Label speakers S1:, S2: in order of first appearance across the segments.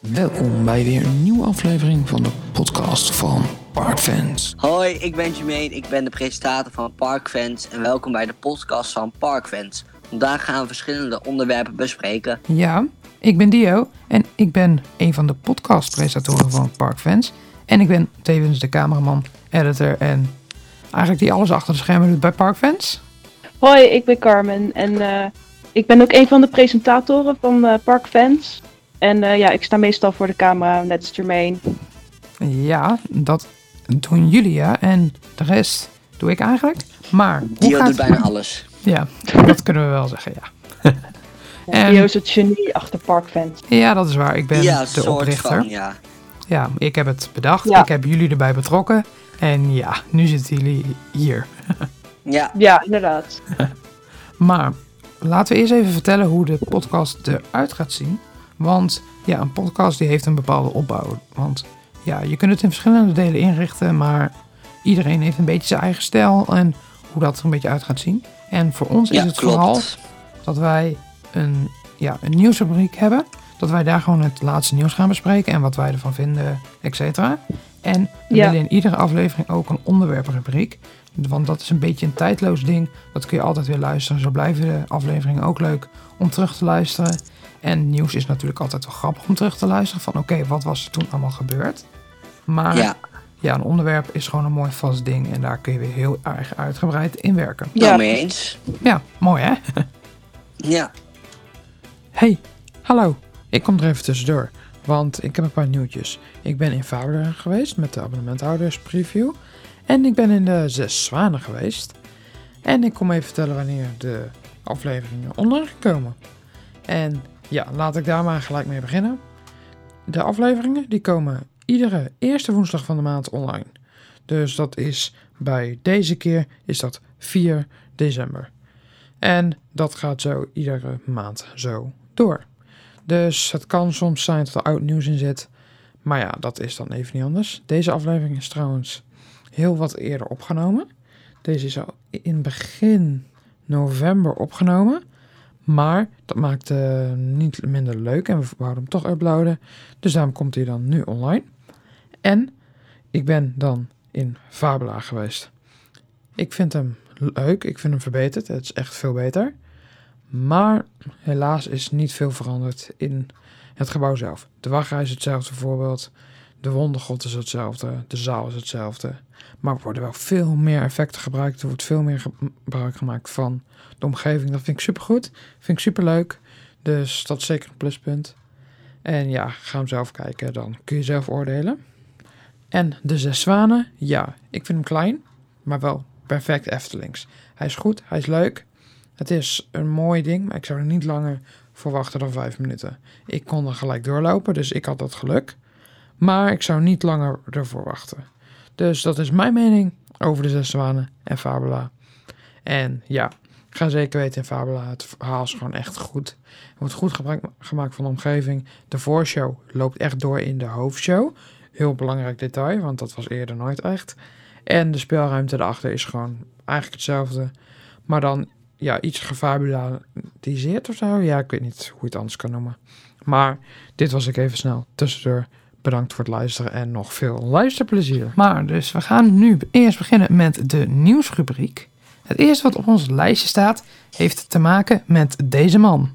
S1: Welkom bij weer een nieuwe aflevering van de podcast van Parkfans.
S2: Hoi, ik ben Jermaine, ik ben de presentator van Parkfans en welkom bij de podcast van Parkfans. Vandaag gaan we verschillende onderwerpen bespreken.
S1: Ja, ik ben Dio en ik ben een van de podcastpresentatoren van Parkfans. En ik ben tevens de cameraman, editor en eigenlijk die alles achter de schermen doet bij Parkfans.
S3: Hoi, ik ben Carmen en eh, ik ben ook een van de presentatoren van eh Parkfans. En eh, ja, ik sta meestal voor de camera, net als Jermaine.
S1: Ja, dat doen jullie ja en de rest doe ik eigenlijk. Maar hoe
S2: Dio
S1: gaat
S2: doet bijna alles.
S1: Ja, dat kunnen we wel zeggen, ja. En-
S3: Dio is het genie achter Parkfans.
S1: Ja, dat is waar. Ik ben
S2: ja,
S1: de
S2: soort
S1: oprichter.
S2: van, ja.
S1: Ja, ik heb het bedacht.
S3: Ja.
S1: Ik heb jullie erbij betrokken. En ja, nu zitten jullie hier.
S2: Ja,
S3: Ja, inderdaad.
S1: Maar laten we eerst even vertellen hoe de podcast eruit gaat zien. Want ja, een podcast die heeft een bepaalde opbouw. Want ja, je kunt het in verschillende delen inrichten, maar iedereen heeft een beetje zijn eigen stijl en hoe dat er een beetje uit gaat zien. En voor ons is het
S2: klopt.
S1: vooral dat wij een, ja, een nieuwsrubriek hebben. Dat wij daar gewoon het laatste nieuws gaan bespreken en wat wij ervan vinden, et cetera. En we
S3: Ja.
S1: willen in iedere aflevering ook een onderwerprubriek. Want dat is een beetje een tijdloos ding. Dat kun je altijd weer luisteren. Zo blijven de afleveringen ook leuk om terug te luisteren. En nieuws is natuurlijk altijd wel grappig om terug te luisteren. Van oké, wat was er toen allemaal gebeurd? Maar ja.
S2: Ja,
S1: een onderwerp is gewoon een mooi vast ding. En daar kun je weer heel erg uitgebreid in werken.
S2: ja.
S3: Ja.
S2: mee eens.
S1: Ja, mooi hè?
S2: Ja,
S1: Hey, hallo. Ik kom er even tussendoor. Want ik heb een paar nieuwtjes. Ik ben in Fabula geweest met de abonnementhouders preview. En ik ben in de Zes Zwanen geweest. En ik kom even vertellen wanneer de afleveringen online komen. En ja, laat ik daar maar gelijk mee beginnen. De afleveringen die komen iedere eerste woensdag van de maand online. Dus dat is bij deze keer is dat 4 december. En dat gaat zo iedere maand zo door. Dus het kan soms zijn dat er oud nieuws in zit. Maar ja, dat is dan even niet anders. Deze aflevering is trouwens heel wat eerder opgenomen. Deze is al in begin november opgenomen. Maar dat maakt het niet minder leuk en we wouden hem toch uploaden. Dus daarom komt hij dan nu online. En ik ben dan in Fabula geweest. Ik vind hem leuk, ik vind hem verbeterd. Het is echt veel beter. Maar helaas is niet veel veranderd in het gebouw zelf. De wachtrij is hetzelfde bijvoorbeeld. De wondergod is hetzelfde. De zaal is hetzelfde. Maar er worden wel veel meer effecten gebruikt. Er wordt veel meer gebruik gemaakt van de omgeving. Dat vind ik supergoed. Vind ik superleuk. Dus dat is zeker een pluspunt. En ja, ga hem zelf kijken. Dan kun je zelf oordelen. En de zes zwanen. Ja, ik vind hem klein. Maar wel perfect Eftelings. Hij is goed. Hij is leuk. Het is een mooi ding. Maar ik zou er niet langer voor wachten dan vijf minuten. Ik kon er gelijk doorlopen. Dus ik had dat geluk. Maar ik zou niet langer ervoor wachten. Dus dat is mijn mening over de Zes Zwanen en Fabula. En ja, ga zeker weten in Fabula. Het verhaal is gewoon echt goed. Er wordt goed gebruik gemaakt van de omgeving. De voorshow loopt echt door in de hoofdshow. Heel belangrijk detail, want dat was eerder nooit echt. En de speelruimte erachter is gewoon eigenlijk hetzelfde. Maar dan ja, iets gefabulatiseerd of zo. Ja, ik weet niet hoe je het anders kan noemen. Maar dit was ik even snel tussendoor. Bedankt voor het luisteren en nog veel luisterplezier. Maar dus we gaan nu eerst beginnen met de nieuwsrubriek. Het eerste wat op ons lijstje staat heeft te maken met deze man.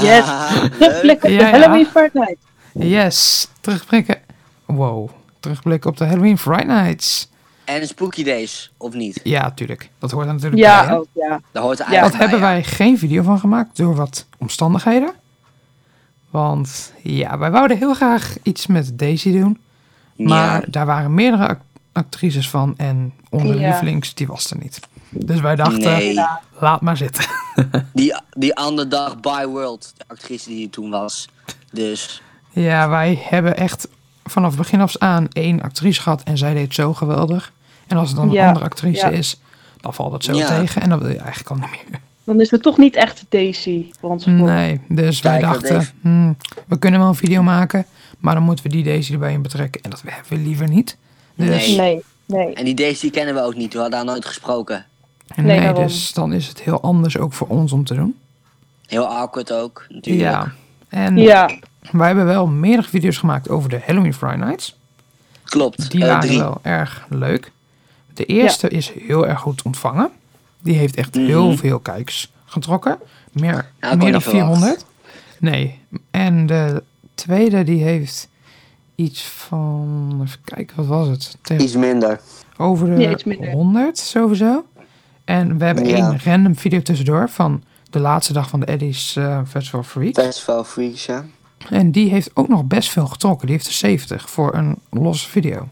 S3: Yes.
S2: Ah, leuk.
S3: Terugblikken op
S1: Ja,
S3: de. Halloween Fortnite.
S1: Yes, terugblikken. Wow, terugblikken op de Halloween Friday Nights.
S2: En Spooky Days, of niet?
S1: Ja, tuurlijk. Dat hoort er natuurlijk bij.
S3: Ja,
S1: hè?
S3: ook, ja.
S2: Daar hoort er
S3: Ja.
S1: Dat hebben
S2: bij,
S1: wij geen video van gemaakt door wat omstandigheden. Want ja, wij wouden heel graag iets met Daisy doen. Maar
S2: Ja.
S1: daar waren meerdere ac- actrices van en onze
S3: Ja.
S1: lievelings, die was er niet. Dus wij dachten,
S2: Nee,
S1: laat maar zitten.
S2: die, die underdog by World, de actrice die toen was. Dus,
S1: Ja, wij hebben echt vanaf begin af aan één actrice gehad en zij deed zo geweldig. En als het dan een andere actrice is, dan valt het zo tegen en dat wil je eigenlijk al niet meer.
S3: Dan is het toch niet echt Daisy voor ons gevoel.
S1: Nee, dus wij dachten, hmm, we kunnen wel een video maken, maar dan moeten we die Daisy erbij in betrekken. En dat hebben we liever niet. Dus,
S2: Nee.
S3: Nee, nee.
S2: en die Daisy kennen we ook niet, we hadden daar nooit gesproken.
S1: nee,
S3: Nee,
S1: dus dan is het heel anders ook voor ons om te doen.
S2: Heel awkward ook, natuurlijk.
S1: Ja, en
S3: Ja,
S1: wij hebben wel meerdere video's gemaakt over de Halloween Friday Nights.
S2: Klopt.
S1: Die
S2: eh,
S1: waren
S2: drie.
S1: wel erg leuk. De eerste is heel erg goed ontvangen. Die heeft echt
S2: Mhm.
S1: heel veel kijks getrokken. Meer, meer dan
S2: niet verwacht.
S1: 400. Nee. En de tweede die heeft iets van... Even kijken, wat was het? Tegen,
S2: Iets minder.
S1: over de
S3: Ja, iets minder.
S1: 100 sowieso. En we hebben
S2: Ja.
S1: één random video tussendoor van de laatste dag van de Eddie's eh, Festival Freak.
S2: Festival Freaks, ja.
S1: En die heeft ook nog best veel getrokken. Die heeft er 70 voor een losse video.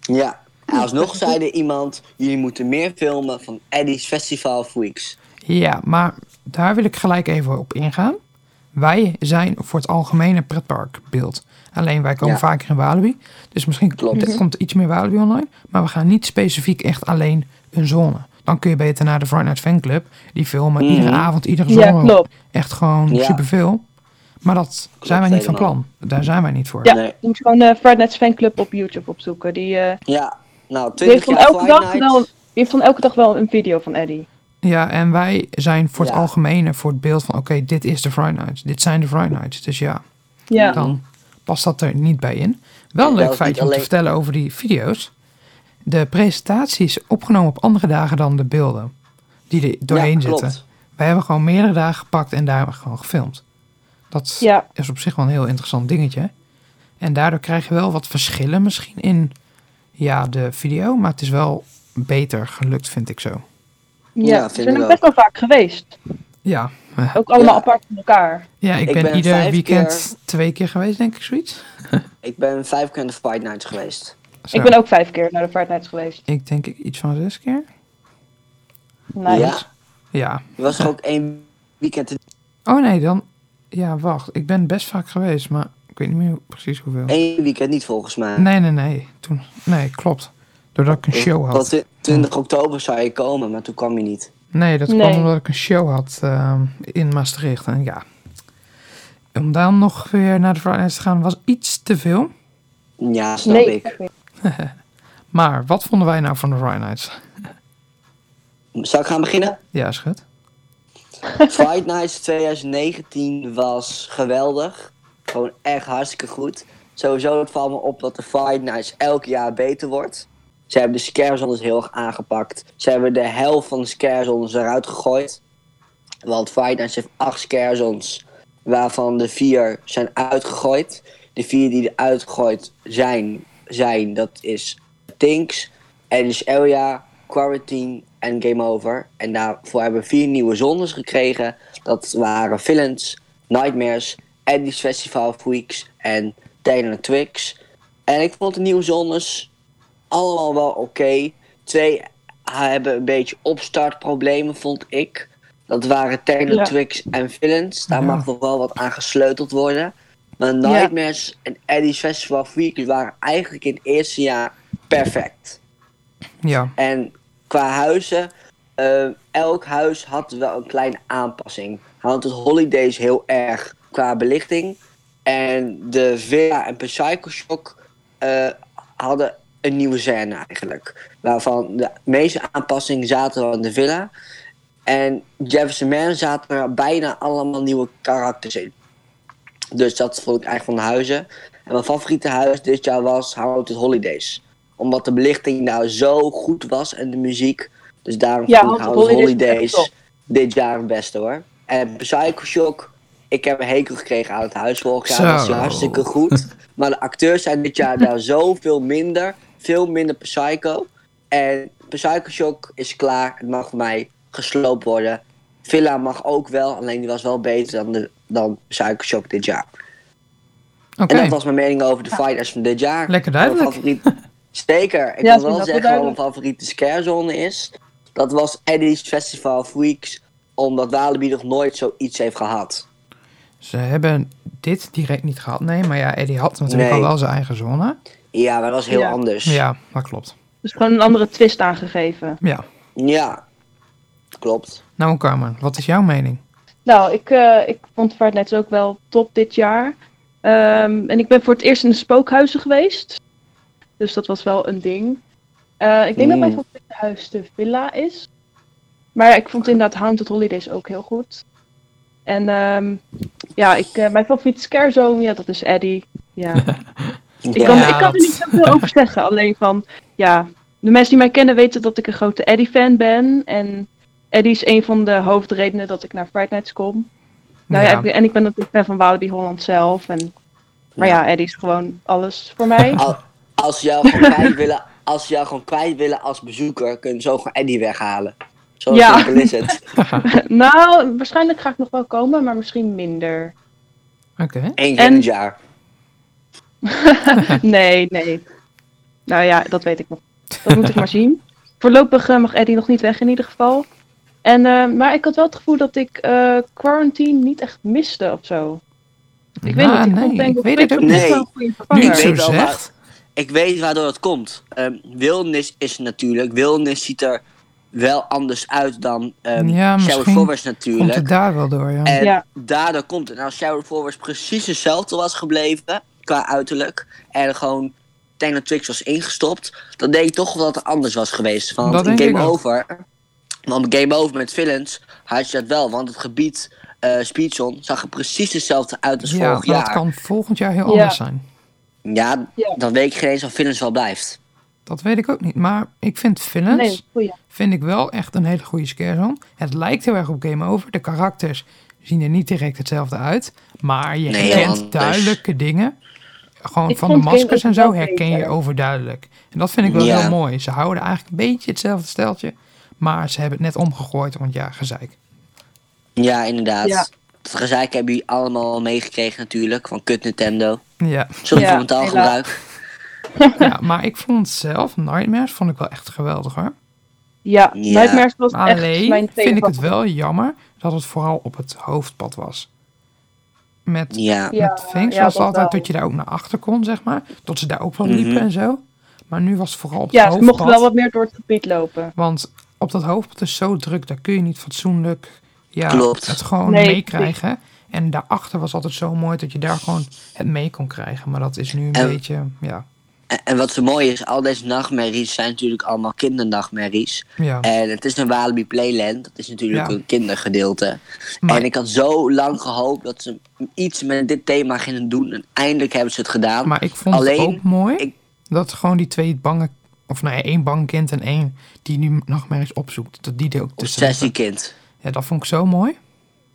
S2: Ja. En alsnog zei er iemand, jullie moeten meer filmen van Eddie's Festival Freaks.
S1: Ja, maar daar wil ik gelijk even op ingaan. Wij zijn voor het algemene pretparkbeeld. Alleen wij komen
S2: Ja.
S1: vaker in Walibi. Dus misschien
S2: Klopt.
S1: er komt er iets meer Walibi online. Maar we gaan niet specifiek echt alleen een zone. Dan kun je beter naar de Friday Night Fanclub. Die filmen
S2: Mhm.
S1: iedere avond, iedere zone.
S3: Ja, klopt.
S1: Echt gewoon
S2: Ja.
S1: superveel. Maar dat zijn wij niet van plan. Daar zijn wij niet voor.
S3: Ja,
S2: Nee.
S3: je moet gewoon de Friday Nights Fanclub op YouTube opzoeken. Die, eh,
S2: Ja. Nou,
S3: die heeft
S2: 20
S3: van
S2: jaar
S3: elke dag
S2: Nights.
S3: wel, die heeft van elke dag wel een video van Eddie.
S1: Ja, en wij zijn voor het
S2: Ja.
S1: algemene voor het beeld van... Oké, dit is de Friday Nights. Dit zijn de Friday Nights. Dus ja.
S3: Ja.
S1: dan past dat er niet bij in. Wel een
S2: En
S1: leuk feitje om te vertellen over die video's. De presentatie is opgenomen op andere dagen dan de beelden die er doorheen
S2: ja,
S1: zitten. Wij hebben gewoon meerdere dagen gepakt en daar gewoon gefilmd. Dat
S3: Ja,
S1: is op zich wel een heel interessant dingetje. En daardoor krijg je wel wat verschillen misschien in ja, de video. Maar het is wel beter gelukt, vind ik zo.
S3: ja.
S2: Ja,
S3: we
S2: vind
S3: zijn
S2: ik
S3: ook best wel vaak geweest.
S1: Ja,
S3: Ook allemaal
S2: Ja.
S3: apart van elkaar.
S1: ja ik,
S2: Ik
S1: ben,
S2: ben
S1: ieder weekend twee keer geweest, denk ik, zoiets.
S2: Ik ben vijf keer in de Friday Nights geweest.
S1: Zo.
S3: Ik ben ook vijf keer naar de Friday Nights geweest.
S1: Ik denk iets van zes keer.
S3: Nice.
S2: Ja.
S1: Ja,
S2: Er was er ook één weekend in
S1: Oh nee, dan. Ja, wacht. Ik ben best vaak geweest, maar ik weet niet meer precies hoeveel.
S2: één weekend niet volgens mij.
S1: Nee, nee, nee. Toen. Nee, klopt. Doordat ik een show had.
S2: twi- 20 oktober zou je komen, maar toen kwam je niet.
S1: Nee, dat
S3: Nee.
S1: kwam omdat ik een show had ehm, in Maastricht. En ja. Om dan nog weer naar de Friday Nights te gaan was iets te veel.
S2: Ja, snap
S3: Nee,
S2: ik.
S1: Maar wat vonden wij nou van de Friday Nights?
S2: Zal ik gaan beginnen?
S1: Ja, is goed.
S2: Friday Nights 2019 was geweldig. Gewoon echt hartstikke goed. Sowieso het valt me op dat de Friday Nights elk jaar beter wordt. Ze hebben de scarezones heel erg aangepakt. Ze hebben de helft van de scarezones eruit gegooid. Want Friday Nights heeft acht scarezones, waarvan de vier zijn uitgegooid. De vier die er uitgegooid zijn, zijn dat is Tinks, Edge Area, Quarantine en Game Over. En daarvoor hebben we vier nieuwe zones gekregen. Dat waren Villains, Nightmares, Eddie's Festival Freaks en Taylor Twix. En ik vond de nieuwe zones allemaal wel oké. Twee hebben een beetje opstartproblemen, vond ik. Dat waren Taylor
S3: Ja.
S2: Twix en Villains. Daar
S1: Ja.
S2: mag nog wel wat aan gesleuteld worden. Maar Nightmares en Eddie's Festival Freaks waren eigenlijk in het eerste jaar perfect.
S1: Ja.
S2: En qua huizen, eh, elk huis had wel een kleine aanpassing. Houdt het Holidays heel erg qua belichting. En de Villa en Psycho Shock eh, hadden een nieuwe scène eigenlijk. Waarvan de meeste aanpassingen zaten wel in de Villa. En Jefferson Man zaten er bijna allemaal nieuwe karakters in. Dus dat vond ik eigenlijk van de huizen. En mijn favoriete huis dit jaar was Haunted Holidays. Omdat de belichting nou zo goed was en de muziek. Dus daarom
S3: Ja,
S2: vond ik
S3: Haunted Holidays
S2: Holidays dit jaar het beste hoor. En Psycho Shock, ik heb een hekel gekregen aan het huis vorig jaar. Dat was
S1: Zo.
S2: hartstikke goed. Maar de acteurs zijn dit jaar daar zoveel minder. Veel minder Psycho. En Psycho Shock is klaar. Het mag voor mij gesloopt worden. Villa mag ook wel, alleen die was wel beter dan, de, dan Psycho Shock dit jaar.
S1: Oké.
S2: En dat was mijn mening over de fighters van dit jaar.
S1: Lekker
S2: Mijn
S1: duidelijk.
S2: favoriet- Zeker. Ik
S3: Ja, dat
S2: wel zeggen wat mijn favoriete scarezone is. Dat was Eddie's Festival Freaks. Omdat Walibi nog nooit zoiets heeft gehad.
S1: Ze hebben dit direct niet gehad. Nee, maar ja, Eddie had natuurlijk
S2: Nee.
S1: al wel zijn eigen zone.
S2: Ja, maar dat was heel
S3: Ja.
S2: anders.
S1: Ja, dat klopt.
S3: Dus gewoon een andere twist aangegeven.
S1: Ja.
S2: Ja. Klopt.
S1: Nou, Carmen, wat is jouw mening?
S3: Nou, ik, eh, ik vond Nights ook wel top dit jaar. Ehm, en ik ben voor het eerst in de spookhuizen geweest. Dus dat was wel een ding. Eh, ik denk dat
S2: Mm.
S3: mijn favoriete huis de villa is. Maar ik vond inderdaad Haunted Holidays ook heel goed. En ehm, Ja, ik, eh, mijn favoriete scarezone, ja, dat is Eddie. Ja. Ik kan, ik er niet zoveel over zeggen. Alleen van, ja, de mensen die mij kennen weten dat ik een grote Eddie-fan ben. En Eddie is een van de hoofdredenen dat ik naar Friday Nights kom. Nou ja, en ik ben natuurlijk fan van Walibi Holland zelf. En, maar ja, Eddie is gewoon alles voor mij.
S2: Al- als ze jou gewoon kwijt willen, als ze jou gewoon kwijt willen als bezoeker, kun je zo gewoon Eddie weghalen. Zo
S3: Ja.
S2: simpel is het.
S3: nou, waarschijnlijk ga ik nog wel komen, maar misschien minder.
S1: Oké.
S2: Eén keer
S3: En-
S2: in het jaar.
S3: nee, nee. Nou ja, dat weet ik nog. Dat moet ik maar zien. Voorlopig eh, mag Eddie nog niet weg in ieder geval. En, eh, maar ik had wel het gevoel dat ik eh, Quarantine niet echt miste of zo. Ik weet niet, ik
S1: nee,
S3: denk
S1: ik weet het ook
S2: niet.
S1: zo zegt.
S2: Ik weet waardoor het komt. Ehm wildernis is natuurlijk. Wildernis ziet er wel anders uit dan ehm
S1: Ja, misschien
S2: Forest
S1: Komt
S2: natuurlijk.
S1: het daar wel door, ja.
S2: En
S3: Ja.
S2: daardoor komt het. En als Shower Forest precies hetzelfde was gebleven, qua uiterlijk, en gewoon Trix was ingestopt, dan denk ik toch wel dat het anders was geweest. Want
S1: Dat
S2: in Game
S1: ik ook.
S2: Over, want Game Over met Villains had je dat wel, want het gebied eh Speedzone zag er precies hetzelfde uit als
S1: ja,
S2: vorig
S1: dat
S2: jaar.
S1: kan volgend jaar heel
S3: Ja.
S1: anders zijn.
S2: Ja,
S3: Ja.
S2: dan weet ik geen eens of Villains wel blijft.
S1: Dat weet ik ook niet. Maar ik vind Villains
S3: Nee,
S1: vind ik wel echt een hele goede scarezone. Het lijkt heel erg op Game Over. De karakters zien er niet direct hetzelfde uit. Maar je
S2: Nee,
S1: herkent
S2: anders.
S1: duidelijke dingen. Gewoon
S3: Ik
S1: van de maskers en zo herken je overduidelijk. En dat vind ik wel
S2: Ja.
S1: heel mooi. Ze houden eigenlijk een beetje hetzelfde steltje. Maar ze hebben het net omgegooid, want ja, gezeik.
S2: Ja, inderdaad.
S3: Ja.
S2: Dat gezeik hebben jullie allemaal meegekregen natuurlijk, van kut Nintendo.
S1: Ja,
S2: Sorry
S3: Ja,
S2: voor mijn taalgebruik.
S1: Ja, maar ik vond zelf, Nightmares, vond ik wel echt geweldig hoor.
S3: Ja. Nightmares was echt
S1: Alleen
S3: mijn tweede
S1: vind ik het wel jammer dat het vooral op het hoofdpad was. Met,
S2: Ja.
S3: Ja,
S1: met
S3: ja,
S1: was
S3: dat
S1: het altijd
S3: wel.
S1: dat je daar ook naar achter kon, zeg maar. Dat ze daar ook wel
S2: Mhm.
S1: liepen en zo. Maar nu was het vooral op het
S3: Ja, ze
S1: hoofdpad.
S3: mochten wel wat meer door het gebied lopen.
S1: Want op dat hoofdpad is zo druk, daar kun je niet fatsoenlijk ja,
S2: Klopt.
S1: het gewoon
S3: Nee,
S1: meekrijgen. En daarachter was altijd zo mooi dat je daar gewoon het mee kon krijgen. Maar dat is nu een
S2: En-
S1: beetje, ja,
S2: En, wat zo mooi is, al deze nachtmerries zijn natuurlijk allemaal kindernachtmerries.
S1: ja.
S2: En het is een Walibi Playland, dat is natuurlijk
S1: Ja.
S2: een kindergedeelte.
S1: Maar-
S2: En ik had zo lang gehoopt dat ze iets met dit thema gingen doen. En eindelijk hebben ze het gedaan.
S1: Maar ik vond
S2: Alleen,
S1: het ook mooi
S2: ik-
S1: dat gewoon die twee bange, of nee, één bang kind en één die nu nachtmerries opzoekt, dat die ook tussen zitten.
S2: Obsessiekind.
S1: Ja, dat vond ik zo mooi.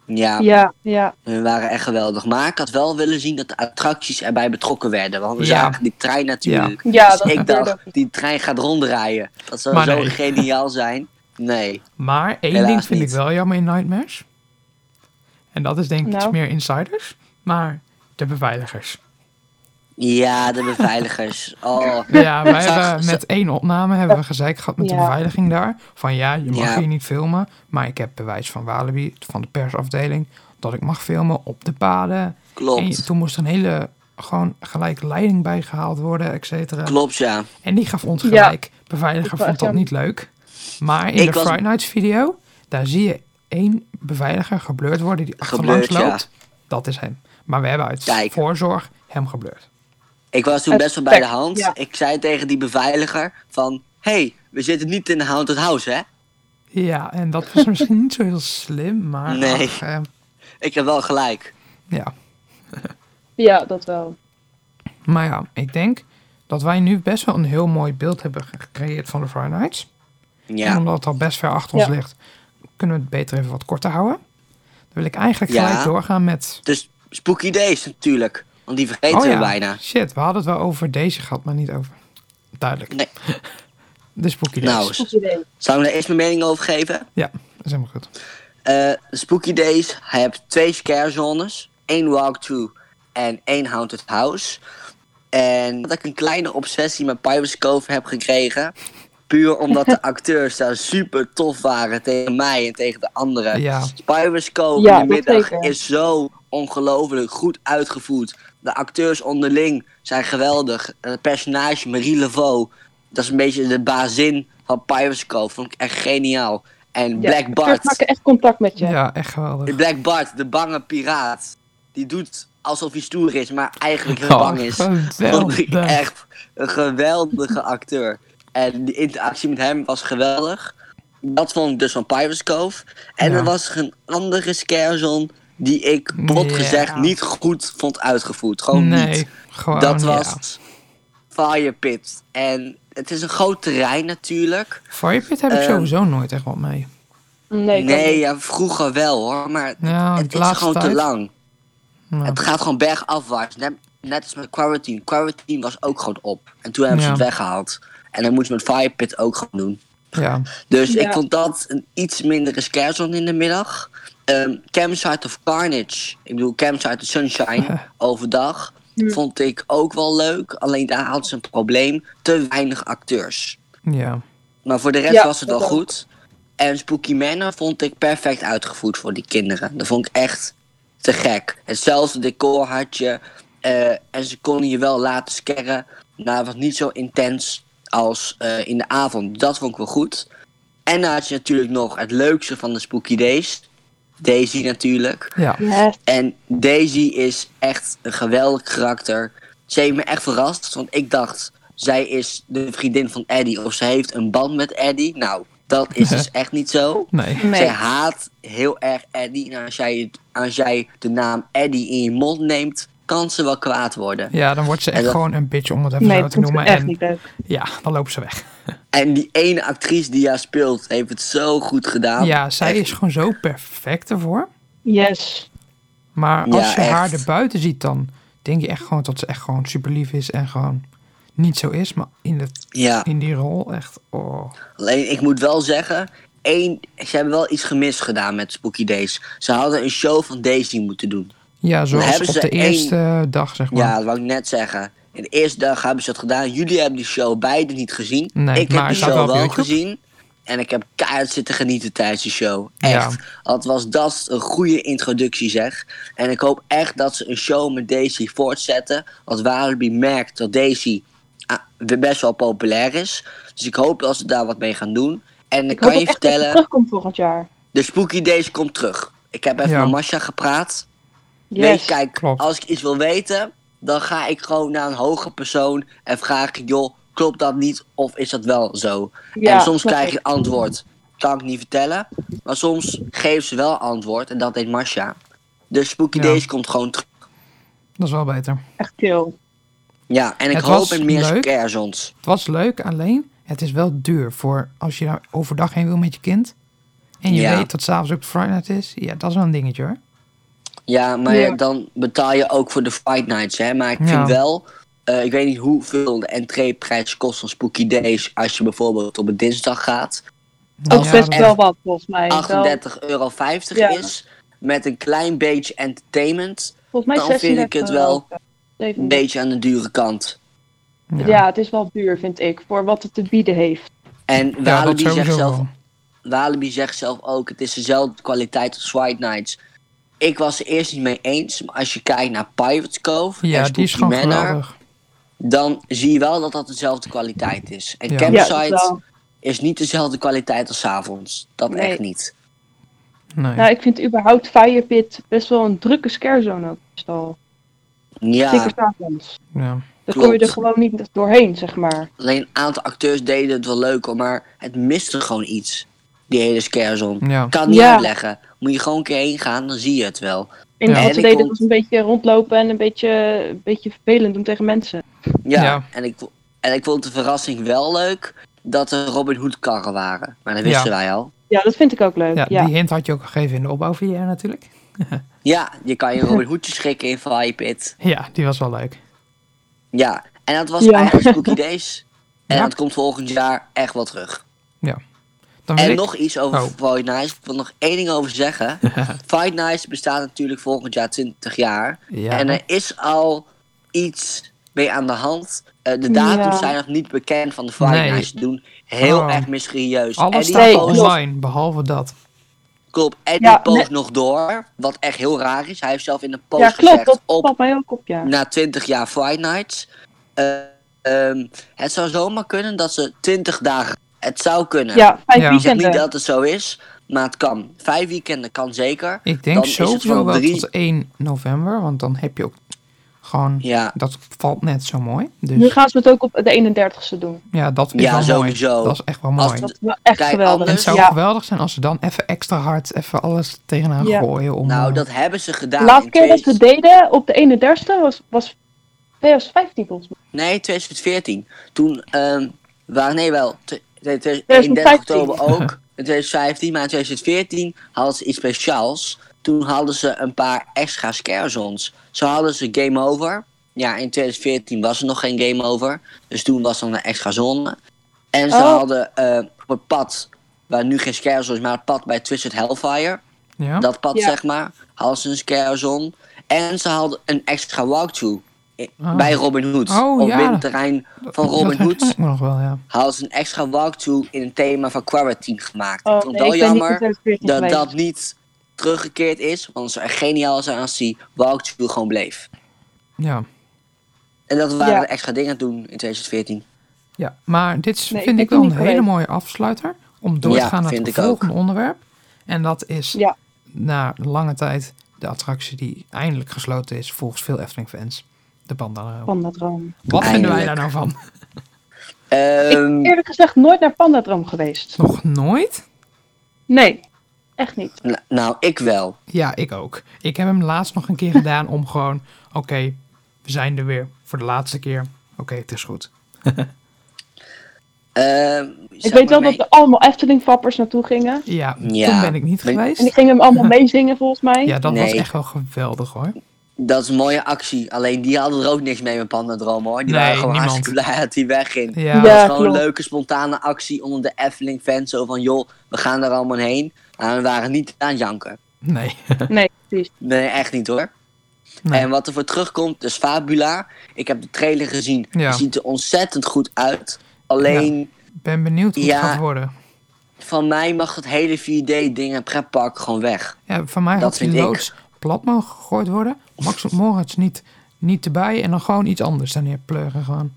S2: Ja,
S3: Ja, ja.
S2: we waren echt geweldig. Maar ik had wel willen zien dat de attracties erbij betrokken werden. Want we
S1: Ja.
S2: zagen die trein natuurlijk.
S3: Ja,
S2: dus
S3: dat
S2: ik dacht, die trein gaat ronddraaien. Dat zou
S1: Maar
S2: zo
S1: nee.
S2: geniaal zijn. Nee.
S1: Maar één
S2: Helaas
S1: ding vind
S2: niet.
S1: ik wel jammer in Nightmares. En dat is denk ik iets
S3: Nou.
S1: meer insiders. Maar de beveiligers.
S2: Ja, de beveiligers. Oh.
S1: Ja, wij
S2: Zag-
S1: hebben met één opname hebben we gezeik gehad met de beveiliging daar. Van ja, je mag
S2: Ja.
S1: hier niet filmen. Maar ik heb bewijs van Walibi, van de persafdeling, dat ik mag filmen op de paden. En
S2: Klopt.
S1: toen moest er een hele, gewoon gelijk leiding bijgehaald worden, et cetera.
S2: Klopt, ja.
S1: En die gaf ons
S3: Ja.
S1: gelijk. Beveiliger vond dat niet leuk. Maar in
S2: Ik
S1: de
S2: was-
S1: Friday Nights video, daar zie je één beveiliger geblurred worden die achterlangs loopt. Dat is hem. Maar we hebben uit
S2: Kijk.
S1: voorzorg hem geblurred.
S2: Ik was toen best wel bij de hand.
S3: ja.
S2: Ik zei tegen die beveiliger van... hey, we zitten niet in een haunted house, hè?
S1: Ja, en dat was misschien niet zo heel slim, maar
S2: Nee.
S1: ach, eh,
S2: Ik heb wel gelijk.
S1: ja.
S3: Ja, dat wel.
S1: Maar ja, ik denk dat wij nu best wel een heel mooi beeld hebben gecreëerd van de Friday Nights. En
S2: Ja.
S1: omdat het al best ver achter ons ligt, kunnen we het beter even wat korter houden. Dan wil ik eigenlijk
S2: Ja.
S1: gelijk doorgaan met...
S2: Dus Spooky Days natuurlijk. Want die vergeten
S1: oh
S2: we
S1: ja,
S2: bijna.
S1: shit, we hadden het wel over deze gehad, maar niet over... Duidelijk.
S2: Nee.
S1: De Spooky Days.
S2: Nou. Zou ik daar eerst mijn mening over geven?
S1: Ja, dat is helemaal goed.
S2: Eh, Spooky Days, hij hebt twee scare zones. één walkthrough en één haunted house. En dat ik een kleine obsessie met Pirates Cove heb gekregen. Puur omdat de acteurs daar super tof waren tegen mij en tegen de anderen.
S1: Ja,
S2: Pirates Cove
S3: Ja,
S2: in de middag
S3: zeker.
S2: is zo ongelooflijk goed uitgevoerd. De acteurs onderling zijn geweldig. Het personage Marie Laveau, dat is een beetje de bazin van Pirates Cove. Vond ik echt geniaal. En
S3: Ja,
S2: Black Bart,
S3: maken echt contact met je.
S1: ja, echt geweldig.
S2: Black Bart, de bange piraat. Die doet alsof hij stoer is, maar eigenlijk heel bang is. Vond ik
S1: geweldig.
S2: echt een geweldige acteur. En die interactie met hem was geweldig. Dat vond ik dus van Pirates Cove. En
S1: Ja.
S2: er was een andere scarezone die ik bot gezegd niet goed vond uitgevoerd. Gewoon
S1: nee,
S2: niet.
S1: gewoon
S2: Dat
S1: ja.
S2: was Fire Pit. En het is een groot terrein natuurlijk.
S1: Firepit heb ik
S2: Ehm,
S1: sowieso nooit echt wat mee.
S3: Nee,
S2: Nee, ja, vroeger wel hoor. Maar
S1: Ja,
S2: het is gewoon te lang.
S1: Ja.
S2: Het gaat gewoon bergafwaarts. Net, net als met Quarantine. Quarantine was ook gewoon op. En toen hebben ze het weggehaald. En dan moesten we met Fire Pit ook gewoon doen.
S1: ja.
S2: Dus
S3: Ja.
S2: ik vond dat een iets mindere scarezone in de middag. Ehm Campsite of Carnage. Ik bedoel, Campsite of Sunshine overdag. Vond ik ook wel leuk. Alleen daar hadden ze een probleem. Te weinig acteurs.
S1: ja.
S2: Maar voor de rest
S3: Ja,
S2: was het wel goed. En Spooky Manor vond ik perfect uitgevoerd voor die kinderen. Dat vond ik echt te gek. Hetzelfde decor had je. eh, en ze konden je wel laten scarren. Maar het was niet zo intens als eh, in de avond. Dat vond ik wel goed. En dan had je natuurlijk nog het leukste van de Spooky Days. Daisy natuurlijk.
S1: Ja.
S3: Yes.
S2: En Daisy is echt een geweldig karakter. Ze heeft me echt verrast, want ik dacht, zij is de vriendin van Eddie of ze heeft een band met Eddie. Nou, dat is dus echt niet zo.
S1: Nee.
S3: Nee.
S2: Zij haat heel erg Eddie. En als jij, als jij de naam Eddie in je mond neemt, kan ze wel kwaad worden.
S1: Ja, dan wordt ze echt
S2: dat-
S1: gewoon een bitch om het even
S3: Nee,
S1: zo te noemen.
S3: echt
S1: En
S3: niet leuk.
S1: ja, dan lopen ze weg.
S2: En die ene actrice die haar speelt, heeft het zo goed gedaan.
S1: Ja, zij
S2: Echt.
S1: is gewoon zo perfect ervoor.
S3: Yes.
S1: Maar als
S2: Ja,
S1: je haar
S2: echt.
S1: erbuiten ziet, dan denk je echt gewoon dat ze echt gewoon super lief is en gewoon niet zo is. Maar in, de,
S2: Ja,
S1: in die rol echt, oh.
S2: alleen ik moet wel zeggen, één, ze hebben wel iets gemist gedaan met Spooky Days. Ze hadden een show van Daisy moeten doen.
S1: Ja, zoals op
S2: ze
S1: de
S2: één-
S1: eerste dag, zeg maar.
S2: Ja, dat wou ik net zeggen. In de eerste dag hebben ze dat gedaan. Jullie hebben die show beide niet gezien.
S1: Nee,
S2: ik
S1: maar
S2: heb die
S1: het
S2: show
S1: wel
S2: gezien. En ik heb keihard zitten genieten tijdens die show. Echt.
S1: Ja.
S2: Wat was dat een goede introductie zeg. En ik hoop echt dat ze een show met Daisy voortzetten. Want Walibi merkt dat Daisy ah, best wel populair is. Dus ik hoop dat ze daar wat mee gaan doen. En
S3: Ik
S2: kan
S3: hoop
S2: je
S3: echt dat het
S2: vertellen,
S3: terugkomt volgend jaar.
S2: de Spooky Days komt terug. Ik heb even
S1: Ja.
S2: met Masha gepraat.
S3: Yes.
S2: Weet je, kijk,
S1: Klopt.
S2: als ik iets wil weten, dan ga ik gewoon naar een hoge persoon en vraag ik, joh, klopt dat niet of is dat wel zo?
S3: Ja,
S2: en soms krijg
S3: ik.
S2: je antwoord, kan ik niet vertellen. Maar soms geven ze wel antwoord en dat deed Masha. Dus Spooky
S1: Ja.
S2: Days komt gewoon terug.
S1: Dat is wel beter.
S3: Echt chill.
S2: Ja, en ik
S1: Het
S2: hoop in meer
S1: leuk.
S2: scarezones.
S1: Het was leuk, alleen het is wel duur voor als je daar overdag heen wil met je kind. En je
S2: Ja.
S1: weet dat s'avonds ook Friday Night is. Ja, dat is wel een dingetje hoor.
S2: Ja, maar
S3: Ja.
S2: dan betaal je ook voor de Fight Nights, hè. Maar ik
S1: Ja.
S2: vind wel, eh, ik weet niet hoeveel de entreeprijs kost van Spooky Days als je bijvoorbeeld op een dinsdag gaat.
S3: Ook
S1: Ja,
S3: best wel wat, volgens mij. Wel,
S2: 38,50 euro
S3: Ja.
S2: is. Met een klein beetje entertainment.
S3: volgens mij
S2: dan vind ik
S3: 36
S2: het wel
S3: euro.
S2: Een
S3: 37.
S2: beetje aan de dure kant.
S1: Ja,
S3: Ja. het is wel duur, vind ik, voor wat het te bieden heeft.
S2: En Walibi, zegt zelf,
S1: wel.
S2: Walibi zegt zelf ook: het is dezelfde kwaliteit als White Nights. Ik was er eerst niet mee eens. Maar als je kijkt naar Pirates Cove
S1: Ja,
S2: en
S1: die is
S2: Manor,
S1: geweldig.
S2: dan zie je wel dat dat dezelfde kwaliteit is. En
S1: Ja.
S2: Campsite is niet dezelfde kwaliteit als 's avonds. Dat
S3: Nee.
S2: echt niet.
S1: Nee.
S3: Nou, ik vind überhaupt Firepit best wel een drukke scarezone ook. meestal.
S2: Ja,
S3: Zeker s'avonds.
S1: ja.
S3: Dan
S2: Klopt.
S3: kom je er gewoon niet doorheen, zeg maar.
S2: alleen een aantal acteurs deden het wel leuk hoor, maar het miste gewoon iets. Die hele scarezone.
S1: ja.
S2: Kan het niet
S3: Ja.
S2: uitleggen. Moet je gewoon een keer heen gaan, dan zie je het wel.
S3: En
S1: Ja.
S2: ik
S3: deden was een beetje rondlopen en een beetje, een beetje vervelend doen tegen mensen.
S2: Ja,
S1: Ja.
S2: En, ik, en ik vond de verrassing wel leuk dat er Robin Hood karren waren. Maar dat wisten
S1: Ja.
S2: wij al.
S3: Ja, dat vind ik ook leuk.
S1: ja,
S3: Ja,
S1: die hint had je ook gegeven in de opbouwvideo natuurlijk.
S2: Ja, je kan je Robin Hoodje schikken in Fire Pit.
S1: Ja, die was wel leuk.
S2: Ja, en dat was
S3: Ja.
S2: eigenlijk Spooky Days. En
S1: Ja.
S2: dat komt volgend jaar echt wel terug.
S1: Dan
S2: En
S1: ik...
S2: nog iets over
S1: Oh.
S2: Fight Nights. Ik wil nog één ding over zeggen. Fight Nights bestaat natuurlijk volgend jaar 20 jaar.
S1: Ja.
S2: En er is al iets mee aan de hand. Eh, de datums
S3: Ja.
S2: zijn nog niet bekend van de Fight
S1: Nee.
S2: Nights. Ze doen heel
S1: Oh.
S2: erg mysterieus.
S1: Alles staat online, behalve dat.
S2: klopt, Eddie
S3: Ja,
S2: post nog door. Wat echt heel raar is. Hij heeft zelf in een post
S3: ja klopt.
S2: gezegd
S3: Dat
S2: op
S3: valt mij ook op, ja.
S2: na 20 jaar Fight Nights. Eh, ehm, het zou zomaar kunnen dat ze 20 dagen. Het zou kunnen.
S3: Ja, vijf
S1: Ja.
S2: Ik zeg niet dat het zo is, maar het kan. Vijf weekenden kan zeker.
S1: Ik denk
S2: Dan is het
S1: sowieso wel
S2: drie-
S1: tot 1 november, want dan heb je ook Gewoon,
S2: Ja,
S1: dat valt net zo mooi.
S3: Nu
S1: Dus
S3: gaan ze het ook op de 31ste doen.
S1: ja, dat is
S2: Ja,
S1: wel
S2: sowieso.
S1: mooi. Dat is echt wel
S2: Als
S1: mooi.
S3: Dat is wel echt
S2: Kijk,
S3: geweldig.
S1: Het zou
S3: ja.
S1: geweldig zijn als ze dan even extra hard even alles tegenaan
S3: Ja.
S1: gooien. Om,
S2: nou
S1: eh,
S2: dat hebben ze
S3: De
S2: gedaan.
S3: laatste
S2: in
S3: keer dat ze
S2: 2000
S3: het deden op de 31ste was, was 2015 volgens mij.
S2: Nee, 2014. Toen ehm waren, nee wel, 31
S3: 2015.
S2: oktober ook. In 2015, maar in 2014 hadden ze iets speciaals. Toen hadden ze een paar extra scare zones. Zo hadden ze Game Over. Ja, in 2014 was er nog geen Game Over. Dus toen was er een extra zone. En ze
S3: Oh.
S2: hadden eh, op het pad, waar nu geen scare zone is, maar het pad bij Twisted Hellfire.
S1: ja?
S2: Dat pad,
S3: Ja.
S2: zeg maar, hadden ze een scare zone. En ze hadden een extra walkthrough
S1: Ah.
S2: bij Robin Hood.
S1: Oh,
S2: op
S1: ja.
S2: binnenterrein van
S1: Dat
S2: Robin
S1: herinner
S2: Hood
S1: nog wel, ja.
S2: hadden ze een extra walkthrough in een thema van Quarantine gemaakt.
S3: Oh,
S2: ik vond het
S3: nee,
S2: wel jammer
S3: 2014
S2: dat
S3: geweest.
S2: dat niet teruggekeerd is. Want het zou echt geniaal zijn als die walkthrough gewoon bleef.
S1: ja.
S2: En dat waren
S3: Ja.
S2: de extra dingen toen in 2014.
S1: Ja, maar dit is,
S3: Nee, ik
S1: vind ik wel een hele mooie afsluiter. Om door te gaan naar
S2: vind
S1: het
S2: ik ook.
S1: volgende onderwerp. En dat is
S3: Ja.
S1: na lange tijd de attractie die eindelijk gesloten is volgens veel Efteling-fans. De Pandadroom.
S3: Pandadroom.
S1: Wat vinden wij daar nou van?
S2: Ehm,
S3: Eerlijk gezegd nooit naar Pandadroom geweest.
S1: Nog nooit?
S3: Nee, echt niet.
S2: n- nou, ik wel.
S1: Ja, ik ook. Ik heb hem laatst nog een keer gedaan om gewoon... Oké, we zijn er weer voor de laatste keer. Oké, het is goed.
S2: Ehm,
S3: Ik weet wel
S2: mee-
S3: dat er allemaal Efteling-vappers naartoe gingen.
S1: Ja,
S2: Ja,
S1: toen ben ik niet
S2: ben-
S1: geweest.
S3: En die gingen hem allemaal meezingen volgens mij.
S1: Ja, dat was echt wel geweldig hoor.
S2: Dat is een mooie actie. Alleen die hadden er ook niks mee met Pandadroom hoor. Die
S1: Nee,
S2: waren gewoon
S1: niemand.
S2: hartstikke blij dat hij wegging.
S1: Ja,
S3: Ja.
S2: Dat was gewoon
S3: klopt.
S2: een leuke spontane actie onder de Efteling fans. Zo van joh, we gaan er allemaal heen. Maar we waren niet aan het janken.
S1: nee.
S3: Nee, precies.
S2: Nee, echt niet hoor.
S1: Nee.
S2: En wat er voor terugkomt is Fabula. Ik heb de trailer gezien.
S1: Ja.
S2: Het ziet er ontzettend goed uit. Alleen
S1: ben benieuwd hoe
S2: Ja.
S1: het gaat worden.
S2: van mij mag het hele 4D-ding en pretpark gewoon weg.
S1: Ja, van mij
S2: Dat
S1: had die
S2: vind ik.
S1: loods plat mogen gegooid worden. Max Moritz niet, niet erbij en dan gewoon iets anders daar neerpleuren gewoon.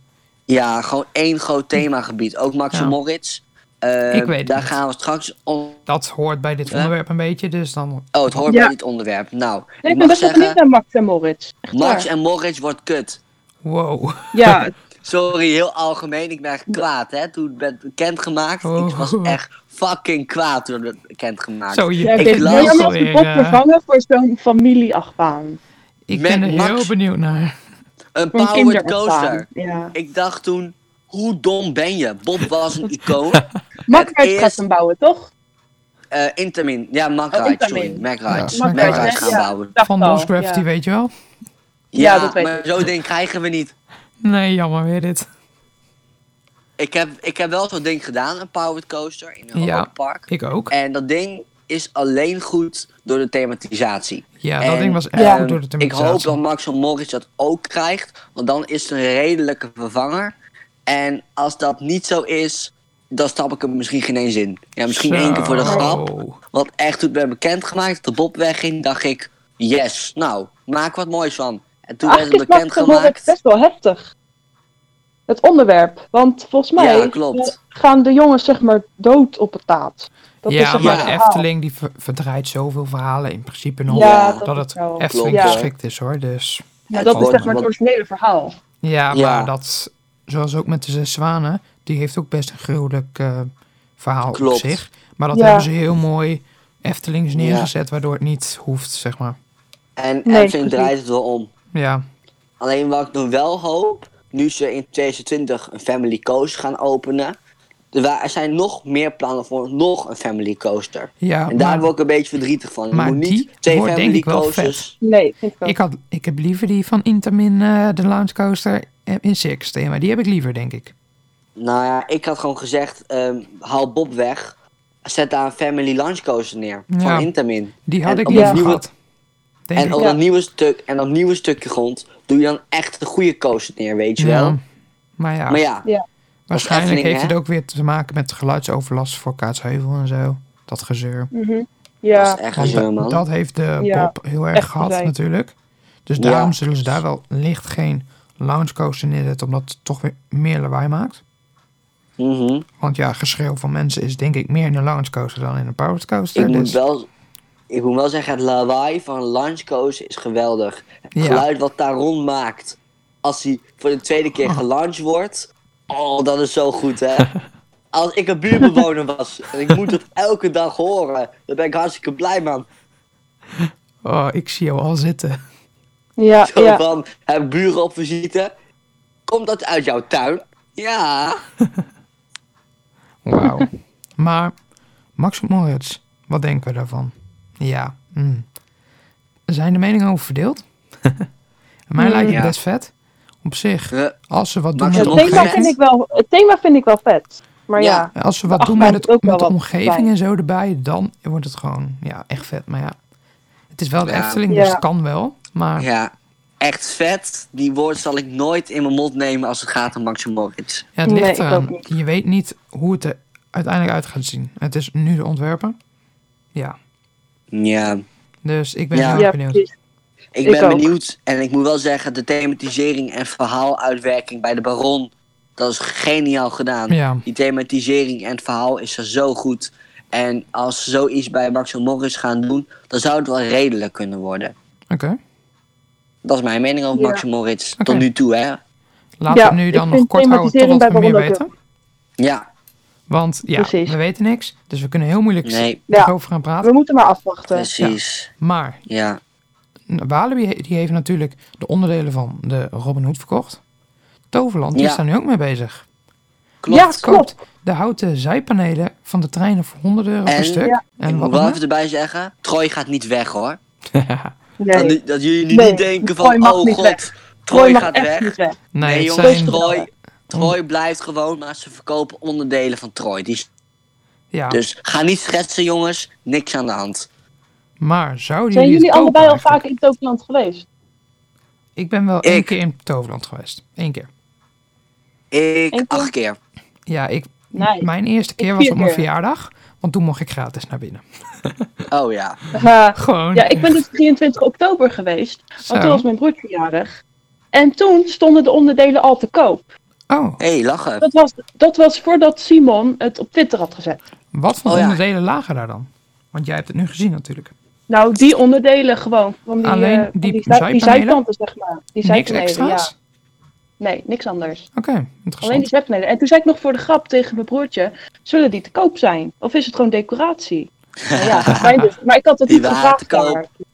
S2: Ja, gewoon één groot themagebied. Ook Max
S1: Ja.
S2: en Moritz. Eh,
S1: Ik weet het
S2: Daar
S1: niet.
S2: gaan we straks om.
S1: Dat hoort bij dit
S2: Ja.
S1: onderwerp een beetje, dus dan...
S2: Oh, het hoort
S3: Ja.
S2: bij dit onderwerp. Nou,
S3: Nee,
S2: ik
S3: ben best
S2: zeggen,
S3: naar Max en Moritz. Echt
S2: Max
S3: waar.
S2: en Moritz wordt kut.
S1: Wow.
S3: Ja,
S2: Sorry, heel algemeen. Ik ben echt kwaad, hè. Toen het werd bekendgemaakt. Ik was
S1: Oh.
S2: echt fucking kwaad werd bekendgemaakt.
S1: Zo, je,
S3: ja
S2: Ik las
S1: alweer,
S3: Bob
S1: eh,
S3: vervangen voor zo'n familieachtbaan.
S1: ik ben er heel benieuwd naar.
S2: Een
S3: Voor een
S2: powered coaster.
S3: Ja.
S2: Ik dacht toen, hoe dom ben je? Bob was een icoon.
S3: Max gaat hem bouwen, toch?
S2: Eh Intamin. Ja,
S3: Oh,
S2: MacRide,
S3: Intamin.
S2: sorry.
S1: Ja, Mac
S2: gaan bouwen.
S1: Van Dos Gravity,
S3: ja.
S1: weet je wel?
S3: Ja,
S2: Ja,
S3: dat weet
S2: maar
S3: ik.
S2: zo'n ding krijgen we niet.
S1: Nee, jammer weer dit.
S2: Ik heb, ik heb wel zo'n ding gedaan, een powered coaster in een
S1: Ja.
S2: Park.
S1: Ik ook.
S2: En dat ding is alleen goed door de thematisatie.
S1: Ja, dat ding was echt
S3: Ja.
S1: goed door de
S2: Ik
S1: thematisatie.
S2: hoop dat Max van Morris dat ook krijgt, want dan is het een redelijke vervanger. En als dat niet zo is, dan stap ik er misschien geen eens in. Ja, misschien één keer voor de grap. Want echt toen het werd bekendgemaakt dat de Bob wegging, dacht ik, yes, nou, maak wat moois van. En toen werd het
S3: is Max en Moritz
S2: bekendgemaakt.
S3: best wel heftig. Het onderwerp. Want volgens mij
S2: Ja, klopt.
S3: eh, gaan de jongens zeg maar dood op het taart. Dat
S1: ja,
S3: is zeg
S1: maar de. Efteling die ver- verdraait zoveel verhalen in principe nog.
S3: Ja,
S1: dat,
S3: dat
S1: het
S3: wel-
S1: Efteling
S3: Klopt,
S1: geschikt is hoor. Dus
S3: Ja, dat is zeg maar het originele verhaal.
S1: ja,
S2: Ja.
S1: maar dat, zoals ook met de Zes Zwanen, die heeft ook best een gruwelijk eh, verhaal
S2: Klopt.
S1: op zich. Maar dat
S3: Ja.
S1: hebben ze heel mooi Eftelings neergezet, waardoor het niet hoeft, zeg maar.
S2: En
S3: Nee,
S2: Efteling
S3: precies.
S2: draait het wel om.
S1: Ja,
S2: Alleen wat ik nog wel hoop, nu ze in 2020 een Family Coaster gaan openen. Er, er zijn nog meer plannen voor nog een Family Coaster.
S1: ja
S2: en daar
S1: maar
S2: word ik een beetje verdrietig van. Je
S1: maar
S2: moet
S1: die
S2: niet twee
S1: wordt denk
S2: Family
S1: ik wel
S2: Coasters.
S3: Nee, vind ik ook.
S1: ik, had, ik heb liever die van Intamin, eh, de Lounge Coaster eh, in Circus thema. Die heb ik liever, denk ik.
S2: Nou ja, ik had gewoon gezegd, ehm, haal Bob weg. Zet daar een Family Lunch Coaster neer.
S1: Ja.
S2: Van Intamin.
S1: Die had
S2: En
S1: ik liever
S2: nieuwe-
S1: gehad. Denk
S2: En op
S3: Ja.
S2: dat nieuwe stuk en dat nieuwe stukje grond doe je dan echt een goede coaster neer, weet je
S1: Ja,
S2: wel.
S1: maar ja,
S2: Maar ja,
S1: waarschijnlijk
S2: Efteling,
S1: heeft
S2: hè?
S1: het ook weer te maken met geluidsoverlast voor Kaatsheuvel en zo. Dat gezeur.
S3: Mhm.
S2: dat
S3: Ja,
S2: is echt
S1: dat,
S2: man.
S1: dat heeft de
S3: Ja,
S1: Bob heel erg
S3: echt
S1: gehad
S3: gezeik.
S1: natuurlijk. Dus
S2: Ja.
S1: daarom zullen ze daar wel licht geen lounge coaster neerzetten, omdat het toch weer meer lawaai maakt.
S2: Mhm.
S1: Want ja, geschreeuw van mensen is denk ik meer in een lounge coaster dan in een powered coaster.
S2: Ik moet
S1: dus
S2: wel ik moet wel zeggen, het lawaai van Launchcoaster is geweldig. Het
S1: Ja.
S2: geluid wat daar rond maakt als hij voor de tweede keer
S1: Oh.
S2: gelaunched wordt. Oh, dat is zo goed, hè? Als ik een buurtbewoner was en ik moet het elke dag horen, dan ben ik hartstikke blij, man.
S1: Oh, ik zie jou al zitten.
S3: Ja,
S2: Zo
S3: ja.
S2: van, heb buren op visite. Komt dat uit jouw tuin? Ja.
S1: Wauw. maar Max Moritz, wat denken we daarvan? Ja. mm. Zijn de meningen over verdeeld? Mij
S3: Mm.
S1: lijkt het
S2: Ja.
S1: best vet. Op zich, als ze wat doen met de
S3: Het thema,
S1: omgeving.
S3: vind ik wel, het thema vind ik wel vet. Maar ja,
S2: Ja.
S1: Als ze wat
S3: Ach,
S1: doen met,
S3: het ook
S1: het, met de omgeving en zo erbij, dan wordt het gewoon ja, echt vet. Maar ja, het is wel de
S2: Ja.
S1: Efteling,
S3: Ja.
S1: dus het kan wel. Maar
S2: ja. Echt vet. Die woord zal ik nooit in mijn mond nemen als het gaat om Max Moritz.
S1: ja, het ligt eraan. Je weet niet hoe het er uiteindelijk uit gaat zien. Het is nu de ontwerper. Ja,
S2: Ja.
S1: dus ik ben
S2: Ja.
S1: heel erg benieuwd.
S3: precies.
S2: Ik
S3: Ik
S2: ben
S3: ook.
S2: benieuwd en ik moet wel zeggen, de thematisering en verhaaluitwerking bij de Baron, dat is geniaal gedaan.
S1: Ja,
S2: Die thematisering en het verhaal is er zo goed. En als ze zoiets bij Max Morris gaan doen, dan zou het wel redelijk kunnen worden.
S1: oké.
S2: Dat is mijn mening over
S3: Ja.
S2: Max.
S1: Oké.
S2: Tot nu toe, hè?
S1: Laten
S3: Ja,
S1: we nu dan nog kort houden totdat we
S3: bij
S1: meer weten.
S2: Ja,
S1: Want ja,
S3: Precies.
S1: we weten niks. Dus we kunnen heel moeilijk
S2: nee,
S3: Ja.
S1: erover gaan praten.
S3: We moeten maar afwachten.
S2: precies.
S1: Maar
S2: Ja.
S1: Walibi he- die heeft natuurlijk de onderdelen van de Robin Hood verkocht. Toverland die
S2: Ja.
S1: is daar nu ook mee bezig.
S2: Klopt.
S3: Ja, klopt.
S1: De houten zijpanelen van de treinen voor 100 euro per stuk.
S3: Ja.
S2: Ik
S1: En
S2: moet
S1: wat
S2: wel even erbij zeggen, Troy gaat niet weg, hoor.
S3: Nee,
S2: Dat, dat jullie nu
S3: Nee,
S2: niet denken van, oh god,
S3: weg.
S2: Troy,
S3: Troy
S2: gaat
S3: echt
S2: weg.
S3: niet weg.
S1: Nee,
S2: jongens,
S1: zijn,
S2: Troy, Troy blijft gewoon, maar ze verkopen onderdelen van Troy. Die,
S1: ja,
S2: Dus ga niet schetsen, jongens. Niks aan de hand.
S1: maar zouden
S3: Zijn
S1: jullie
S3: allebei al vaak in Toverland geweest?
S1: Ik ben wel één
S2: Ik.
S1: keer in Toverland geweest. Eén keer.
S2: Ik
S3: Eén
S2: acht keer.
S1: Ja, ik,
S3: Nee.
S1: mijn eerste keer
S3: Ik
S1: was op mijn
S3: keer.
S1: verjaardag. Want toen mocht ik gratis naar binnen.
S2: Oh ja.
S1: Gewoon.
S3: ja, ik ben dus 23 oktober geweest.
S1: Zo.
S3: Want toen was mijn broertje jarig. En toen stonden de onderdelen al te koop.
S1: Oh,
S2: Hé, hey, lachen.
S3: Dat was, dat was voordat Simon het op Twitter had gezet.
S1: wat voor
S2: Oh ja.
S1: onderdelen lagen daar dan? Want jij hebt het nu gezien natuurlijk.
S3: Nou, die onderdelen gewoon. Van die,
S1: Alleen
S3: eh, van
S1: die
S3: die, zij- die
S1: zijpanelen?
S3: zijkanten, zeg maar. Die
S1: extra's?
S3: ja. Nee, niks anders.
S1: Oké,
S3: Alleen
S1: interessant.
S3: die zijpanelen. En toen zei ik nog voor de grap tegen mijn broertje, zullen die te koop zijn? Of is het gewoon decoratie? Nou ja, fijn dus. Maar ik had het
S2: Die
S3: niet gevraagd.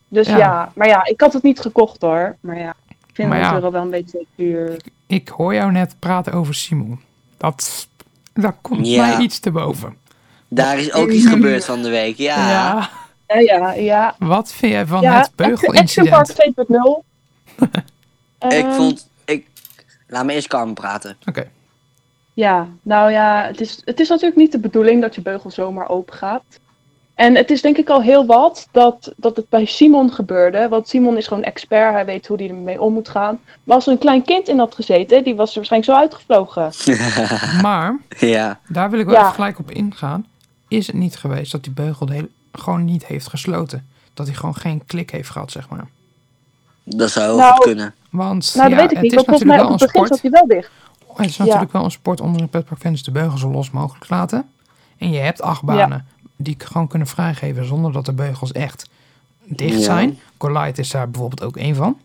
S3: Dus
S1: Ja.
S3: ja. maar ja, ik had het niet gekocht hoor. Maar ja, vind
S1: Maar
S3: het
S1: ja.
S3: euro wel een beetje duur.
S1: Ik hoor jou net praten over Simon. Dat, daar komt
S2: Ja.
S1: mij iets te boven.
S2: Daar is ook iets gebeurd van de week. Ja.
S1: Ja.
S3: Ja, ja, ja.
S1: Wat vind jij van
S3: ja,
S1: het
S3: Action
S1: beugelincident?
S3: Park 2.0.
S2: Ik
S3: Ehm,
S2: vond... Ik... Laat me eerst Carmen praten.
S1: Oké,
S3: Ja, nou ja, het is, het is natuurlijk niet de bedoeling dat je beugel zomaar open gaat. En het is denk ik al heel wat dat, dat het bij Simon gebeurde. Want Simon is gewoon expert, hij weet hoe hij ermee om moet gaan. Maar als er een klein kind in had gezeten, die was er waarschijnlijk zo uitgevlogen.
S1: maar
S2: ja.
S1: daar wil ik wel
S3: Ja.
S1: even gelijk op ingaan. Is het niet geweest dat die beugel hele- gewoon niet heeft gesloten? Dat hij gewoon geen klik heeft gehad, zeg maar.
S2: Dat zou heel
S3: Nou,
S2: goed kunnen.
S1: Want
S3: Nou,
S1: ja,
S3: dat weet ik
S1: het
S3: niet,
S1: is
S3: want volgens mij
S1: natuurlijk
S3: op
S1: wel
S3: het
S1: een
S3: begin
S1: sport.
S3: zat hij wel dicht.
S1: Het is natuurlijk wel een sport onder de petparkfans de beugel zo los mogelijk laten. En je hebt achtbanen die gewoon kunnen vrijgeven zonder dat de beugels echt dicht
S2: Ja.
S1: zijn. Collide is daar bijvoorbeeld ook één van.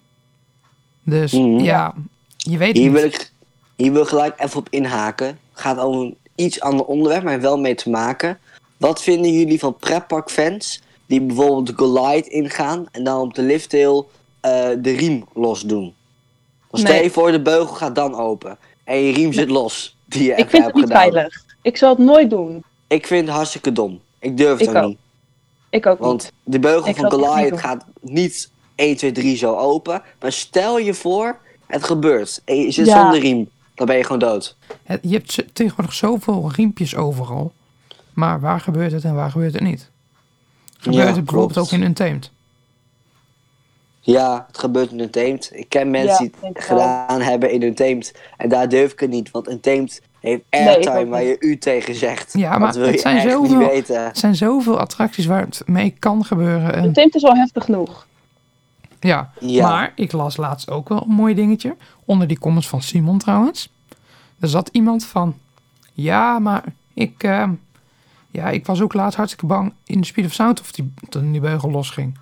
S1: Dus
S2: Mhm.
S1: ja, je weet
S2: Hier
S1: niet.
S2: wil, ik, hier wil ik gelijk even op inhaken. Gaat over een iets ander onderwerp, maar wel mee te maken. Wat vinden jullie van pretparkfans die bijvoorbeeld Glide ingaan en dan op de liftail eh de riem los doen? Dan stel
S3: Nee.
S2: je voor, de beugel gaat dan open en je riem zit los. Die je
S3: Ik vind
S2: hebt
S3: het niet
S2: gedaan.
S3: veilig. Ik zal het nooit doen.
S2: Ik vind het hartstikke dom. Ik durf het
S3: Ik
S2: ook
S3: ook.
S2: niet.
S3: Ik ook niet.
S2: Want de beugel
S3: Ik
S2: van
S3: doen.
S2: gaat niet 1, 2, 3 zo open. Maar stel je voor, het gebeurt. En je zit
S3: Ja.
S2: zonder riem. Dan ben je gewoon dood.
S1: Je hebt tegenwoordig zoveel riempjes overal. Maar waar gebeurt het en waar gebeurt het niet? Gebeurt
S2: Ja,
S1: het bijvoorbeeld
S2: klopt.
S1: ook in Untamed?
S2: Ja, het gebeurt in een teemt. Ik ken mensen
S3: Ja,
S2: die het
S3: wel.
S2: gedaan hebben in een teemt. En daar durf ik het niet. Want een teemt heeft airtime waar je u tegen zegt.
S1: Ja,
S2: Dat
S1: maar
S2: wil
S1: het
S2: je
S1: zijn zoveel-
S2: niet weten.
S1: Het zijn zoveel attracties waar het mee kan gebeuren. En
S3: tint is al heftig genoeg.
S1: Ja,
S2: Ja.
S1: maar ik las laatst ook wel een mooi dingetje. Onder die comments van Simon trouwens. Er zat iemand van... Ja, maar ik, eh, Ja, ik was ook laatst hartstikke bang in de Speed of Sound of die, toen die beugel losging.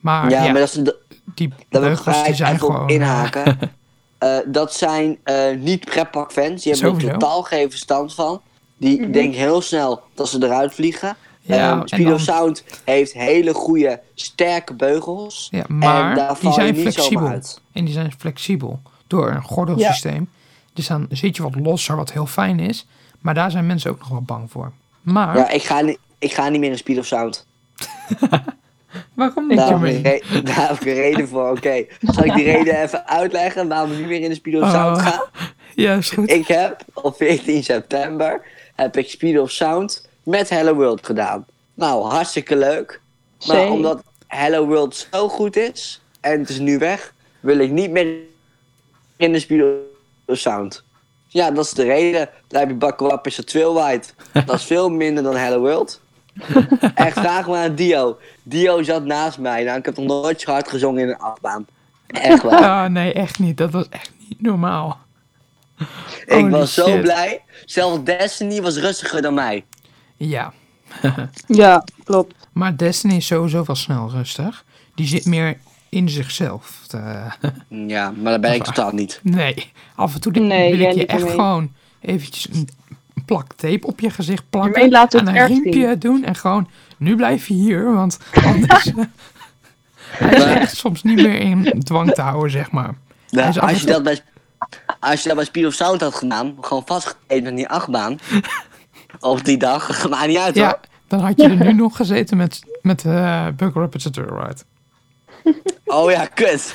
S1: Maar
S2: ja,
S1: ja,
S2: maar dat is de,
S1: die
S2: ik
S1: beugels die zijn gewoon... eh,
S2: inhaken. Eh, dat zijn eh, niet pretparkfans. Die hebben er totaal geen verstand van. Die
S3: Mhm.
S2: denken heel snel dat ze eruit vliegen.
S1: Ja,
S2: Ehm,
S1: en
S2: Speed
S1: dan-
S2: of Sound heeft hele goede, sterke beugels.
S1: Ja,
S2: en
S1: maar
S2: daar
S1: die zijn flexibel.
S2: uit.
S1: En die zijn flexibel door een gordelsysteem. Dus dan zit je wat losser, wat heel fijn is. Maar daar zijn mensen ook nog wel bang voor. Maar,
S2: Ja, ik ga, niet, ik ga niet meer in Speed of Sound.
S1: waarom niet,
S2: Daar heb, ik
S1: Jermaine?
S2: een re- daar heb ik een reden voor. Oké, zal ik die reden even uitleggen waarom ik niet meer in de Speed of Sound
S1: Oh.
S2: ga?
S1: Ja, is goed.
S2: Ik heb op 14 september heb ik Speed of Sound met Hello World gedaan. Nou, hartstikke leuk. Maar
S3: Zee.
S2: omdat Hello World zo goed is en het is nu weg, wil ik niet meer in de Speed of Sound. Ja, dat is de reden. Daar heb je Bakwap is White. Dat is veel minder dan Hello World. Echt, vraag maar aan Dio. Dio zat naast mij. Nou, ik heb nog nooit zo hard gezongen in een achtbaan. Echt waar.
S1: Ah, nee, echt niet. Dat was echt niet normaal.
S2: ik
S1: Holy
S2: was zo
S1: shit.
S2: blij. Zelfs Destiny was rustiger dan mij.
S1: Ja,
S3: Ja, klopt.
S1: maar Destiny is sowieso wel snel rustig. Die zit meer in zichzelf.
S2: Ja, maar dat ben ik totaal niet.
S1: nee, af en toe
S3: Nee,
S1: wil ik je echt gewoon eventjes een plak tape op je gezicht plakken.
S3: Jermaine laat het
S1: en een
S3: erg
S1: riempje
S3: zien.
S1: doen en gewoon, nu blijf je hier, want anders... eh, hij is
S2: Maar-
S1: echt soms niet meer in dwang te houden, zeg maar. Af
S2: als, je dat bij, als je dat bij Speed of Sound had gedaan, gewoon vastgekleed met die achtbaan. op die dag, maakt niet uit
S1: Ja,
S2: hoor.
S1: dan had je er nu nog gezeten met, met uh, Bug Rapids Ride.
S2: Oh ja, kut.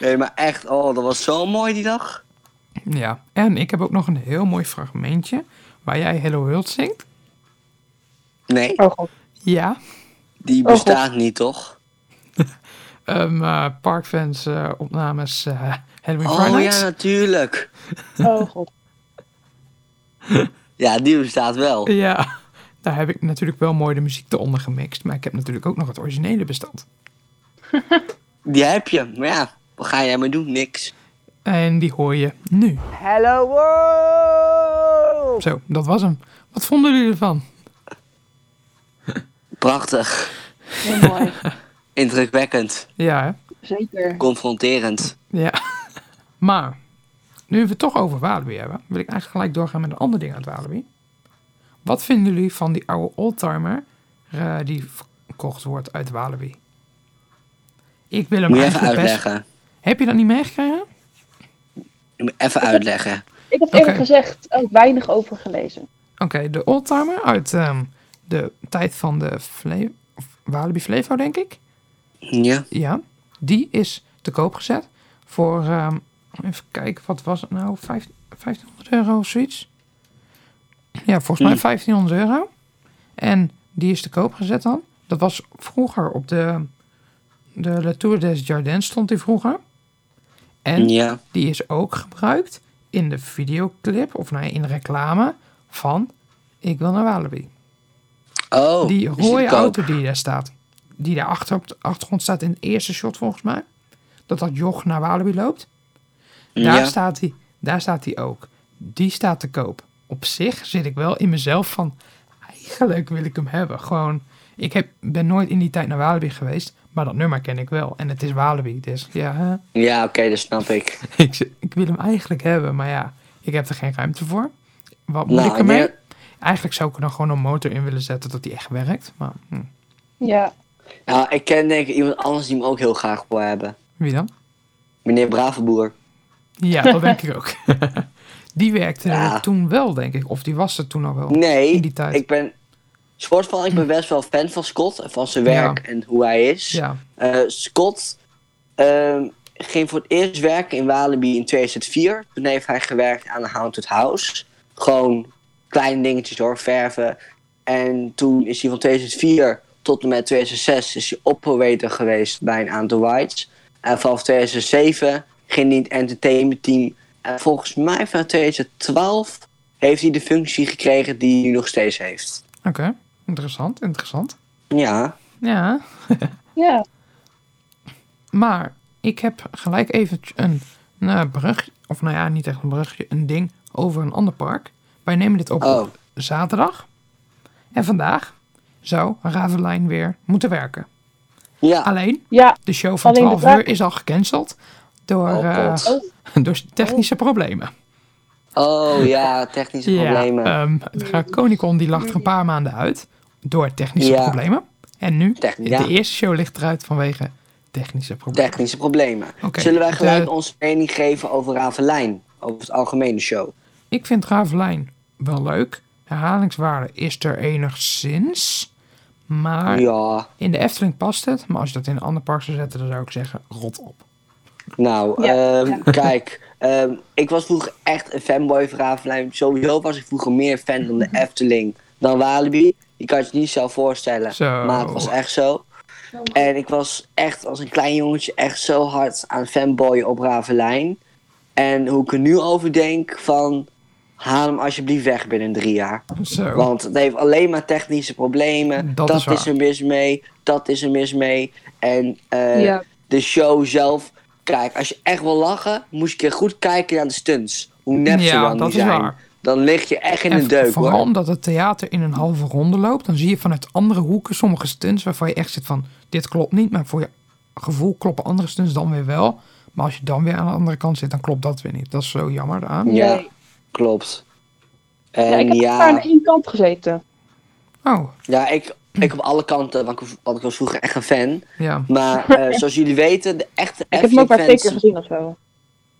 S2: nee, maar echt, oh, dat was zo mooi die dag.
S1: Ja, en ik heb ook nog een heel mooi fragmentje waar jij Hello World zingt.
S2: Nee,
S3: Oh god.
S1: Ja,
S2: die
S3: Oh,
S2: bestaat niet toch?
S1: um, uh, Parkfans uh, opnames uh, Halloween
S2: Oh
S1: Friday
S2: ja, natuurlijk.
S3: Oh god.
S2: Ja, die bestaat wel.
S1: Ja, daar heb ik natuurlijk wel mooi de muziek eronder gemixt. Maar ik heb natuurlijk ook nog het originele bestand.
S2: Die heb je, maar ja, wat ga jij maar doen? Niks.
S1: En die hoor je nu.
S2: Hello world!
S1: Zo, dat was hem. Wat vonden jullie ervan?
S2: Prachtig.
S3: Heel mooi.
S2: Indrukwekkend.
S1: Ja, hè?
S3: Zeker.
S2: Confronterend.
S1: Ja. Maar, nu we het toch over Walibi hebben, wil ik eigenlijk gelijk doorgaan met een ander ding uit Walibi. Wat vinden jullie van die oude oldtimer uh, die verkocht wordt uit Walibi? Ik wil hem
S2: Moet je even
S1: eigenlijk best...
S2: uitleggen.
S1: Heb je dat niet meegekregen?
S2: Ik moet even uitleggen.
S3: Ik heb eerlijk gezegd ook weinig over gelezen.
S1: Oké, de oldtimer uit ehm, de tijd van de Fle of Walibi Flevo, denk ik.
S2: Ja.
S1: Ja, die is te koop gezet voor, ehm, even kijken, wat was het nou? Vijf- 1500 euro of zoiets? Ja, volgens mij
S2: Hmm.
S1: 1500 euro. En die is te koop gezet dan. Dat was vroeger op de, de La Tour des Jardins stond die vroeger. En
S2: Ja.
S1: die is ook gebruikt in de videoclip, of nee, in de reclame van Ik wil naar Walibi.
S2: Oh,
S1: die rode auto die daar staat. Die daar achter op de achtergrond staat in het eerste shot volgens mij. Dat dat joch naar Walibi loopt. Daar,
S2: Ja.
S1: staat hij, daar staat hij ook. Die staat te koop. Op zich zit ik wel in mezelf van... Eigenlijk wil ik hem hebben. Gewoon, ik heb, ben nooit in die tijd naar Walibi geweest. Maar dat nummer ken ik wel. En het is Walibi. Dus ja, hè.
S2: Ja, oké, dat snap ik.
S1: ik, ik wil hem eigenlijk hebben. Maar ja, ik heb er geen ruimte voor. Wat moet
S2: Nou,
S1: ik ermee?
S2: nee.
S1: Eigenlijk zou ik er dan gewoon een motor in willen zetten dat die echt werkt. Maar hm.
S3: Ja.
S2: Nou, ik ken denk ik iemand anders die hem ook heel graag wil hebben.
S1: wie dan?
S2: Meneer Bravenboer.
S1: Ja, dat denk ik ook. die werkte
S2: Ja.
S1: er toen wel, denk ik. Of die was er toen al wel.
S2: Nee,
S1: In die tijd.
S2: ik ben... Soort van, ik ben best wel fan van Scott. En van zijn
S1: Ja.
S2: werk en hoe hij is.
S1: Ja,
S2: Eh, Scott ehm, ging voor het eerst werken in Walibi in 2004. Toen heeft hij gewerkt aan een Haunted House. Gewoon kleine dingetjes hoor, verven. En toen is hij van 2004 tot en met 2006 is hij operator geweest bij een aantal rides. En vanaf 2007 ging hij in het entertainment team. En volgens mij vanaf 2012 heeft hij de functie gekregen die hij nog steeds heeft.
S1: oké. Interessant, interessant.
S2: Ja,
S1: Ja,
S3: Ja.
S1: maar ik heb gelijk even een nou, brug, of nou ja, niet echt een brugje, een ding over een ander park. Wij nemen dit op
S2: Oh.
S1: op zaterdag. En vandaag zou Ravelijn weer moeten werken.
S2: Ja.
S1: Alleen,
S3: Ja,
S1: de show van
S3: Alleen de
S1: 12 uur is al gecanceld door,
S2: Oh,
S1: eh, door technische problemen.
S2: Oh ja, technische problemen.
S1: Ja, ehm de Draconicon die lag er een paar maanden uit door technische
S2: Ja.
S1: problemen. En nu, de eerste show ligt eruit vanwege technische problemen.
S2: Technische problemen. Zullen wij gelijk
S1: de-
S2: onze mening geven over Ravelijn? Over het algemene show?
S1: Ik vind Ravelijn wel leuk. Herhalingswaarde is er enigszins. Maar
S2: Ja,
S1: in de Efteling past het. Maar als je dat in een ander park zou zetten, dan zou ik zeggen, rot op.
S2: nou,
S3: Ja,
S2: ehm,
S3: ja.
S2: kijk. ehm, ik was vroeger echt een fanboy van Ravelijn. Sowieso was ik vroeger meer fan van de Efteling dan Walibi. Je kan het je niet zelf voorstellen,
S1: Zo.
S2: maar het was echt zo. En ik was echt als een klein jongetje echt zo hard aan fanboy op Ravelijn. En hoe ik er nu over denk van... Haal hem alsjeblieft weg binnen drie jaar.
S1: Zo.
S2: Want het heeft alleen maar technische problemen.
S1: Dat
S2: Dat,
S1: is
S2: is, er mis mee. Dat is er mis mee. En eh,
S3: ja.
S2: de show zelf. Kijk, als je echt wil lachen, moet je een keer goed kijken naar de stunts. Hoe nep ze
S1: ja,
S2: dan
S1: dat
S2: die
S1: is
S2: zijn.
S1: waar.
S2: Dan lig je echt in
S1: En
S2: een deuk
S1: vooral
S2: hoor.
S1: omdat het theater in een halve ronde loopt, dan zie je vanuit andere hoeken sommige stunts waarvan je echt zit van, dit klopt niet, maar voor je gevoel kloppen andere stunts dan weer wel. Maar als je dan weer aan de andere kant zit, dan klopt dat weer niet. Dat is zo jammer daaraan.
S2: Ja,
S3: Nee.
S2: klopt.
S3: ja,
S2: En
S3: ik heb
S2: ja,
S3: maar aan één kant gezeten.
S1: Oh,
S2: ja ik, ik op alle kanten, want ik, want ik was vroeger echt een fan.
S1: ja.
S2: Maar eh, zoals jullie weten, de echte
S3: Ik heb hem ook maar twee keer gezien of zo.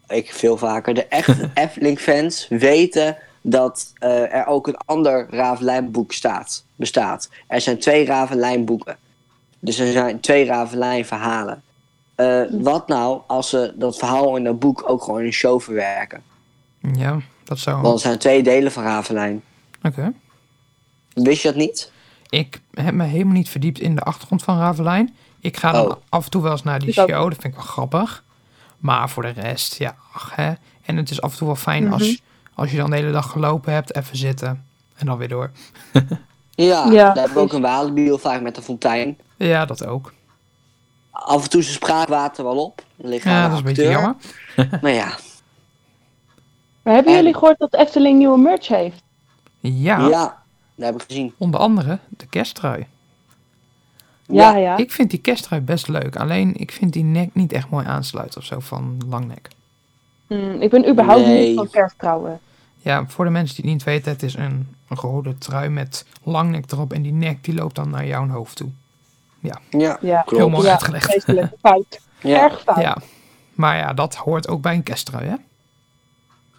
S2: Ik veel vaker. De echte Efteling fans weten dat eh, er ook een ander Ravelijn boek staat, bestaat. Er zijn twee Ravelijn boeken. Dus er zijn twee Ravelijn verhalen. Eh, wat nou als ze dat verhaal in dat boek ook gewoon in een show verwerken?
S1: Ja, dat zou...
S2: Want er zijn twee delen van Ravelijn.
S1: Oké.
S2: Wist je dat niet?
S1: Ik heb me helemaal niet verdiept in de achtergrond van Ravelijn. Ik ga dan
S2: Oh.
S1: af en toe wel eens naar die show, dat vind ik wel grappig. Maar voor de rest, ja, ach, hè. En het is af en toe wel fijn
S3: Mhm.
S1: als, als je dan de hele dag gelopen hebt, even zitten en dan weer door.
S2: Ja,
S3: Ja,
S2: daar heb ik ook een Walibi heel vaak met de fontein.
S1: Ja, dat ook.
S2: Af en toe is het spraakwater wel op.
S1: Ja, dat is een beetje jammer.
S2: Maar ja,
S3: Maar hebben
S2: En-
S3: jullie gehoord dat Efteling nieuwe merch heeft?
S1: Ja,
S2: ja, dat heb ik gezien.
S1: onder andere de kersttrui.
S3: Ja, ja.
S1: Ik vind die kersttrui best leuk. Alleen ik vind die nek niet echt mooi aansluiten of zo van langnek.
S3: Hmm, ik ben überhaupt
S2: Nee.
S3: niet van kersttrouwen.
S1: Ja, voor de mensen die het niet weten, het is een, een rode trui met langnek erop. En die nek die loopt dan naar jouw hoofd toe.
S2: Ja,
S3: Ja,
S1: Heel
S2: klopt.
S1: mooi
S3: ja
S1: uitgelegd.
S3: Fout.
S2: Ja,
S3: Erg fout. Ja,
S1: Ja, maar ja, dat hoort ook bij een kersttrui, hè?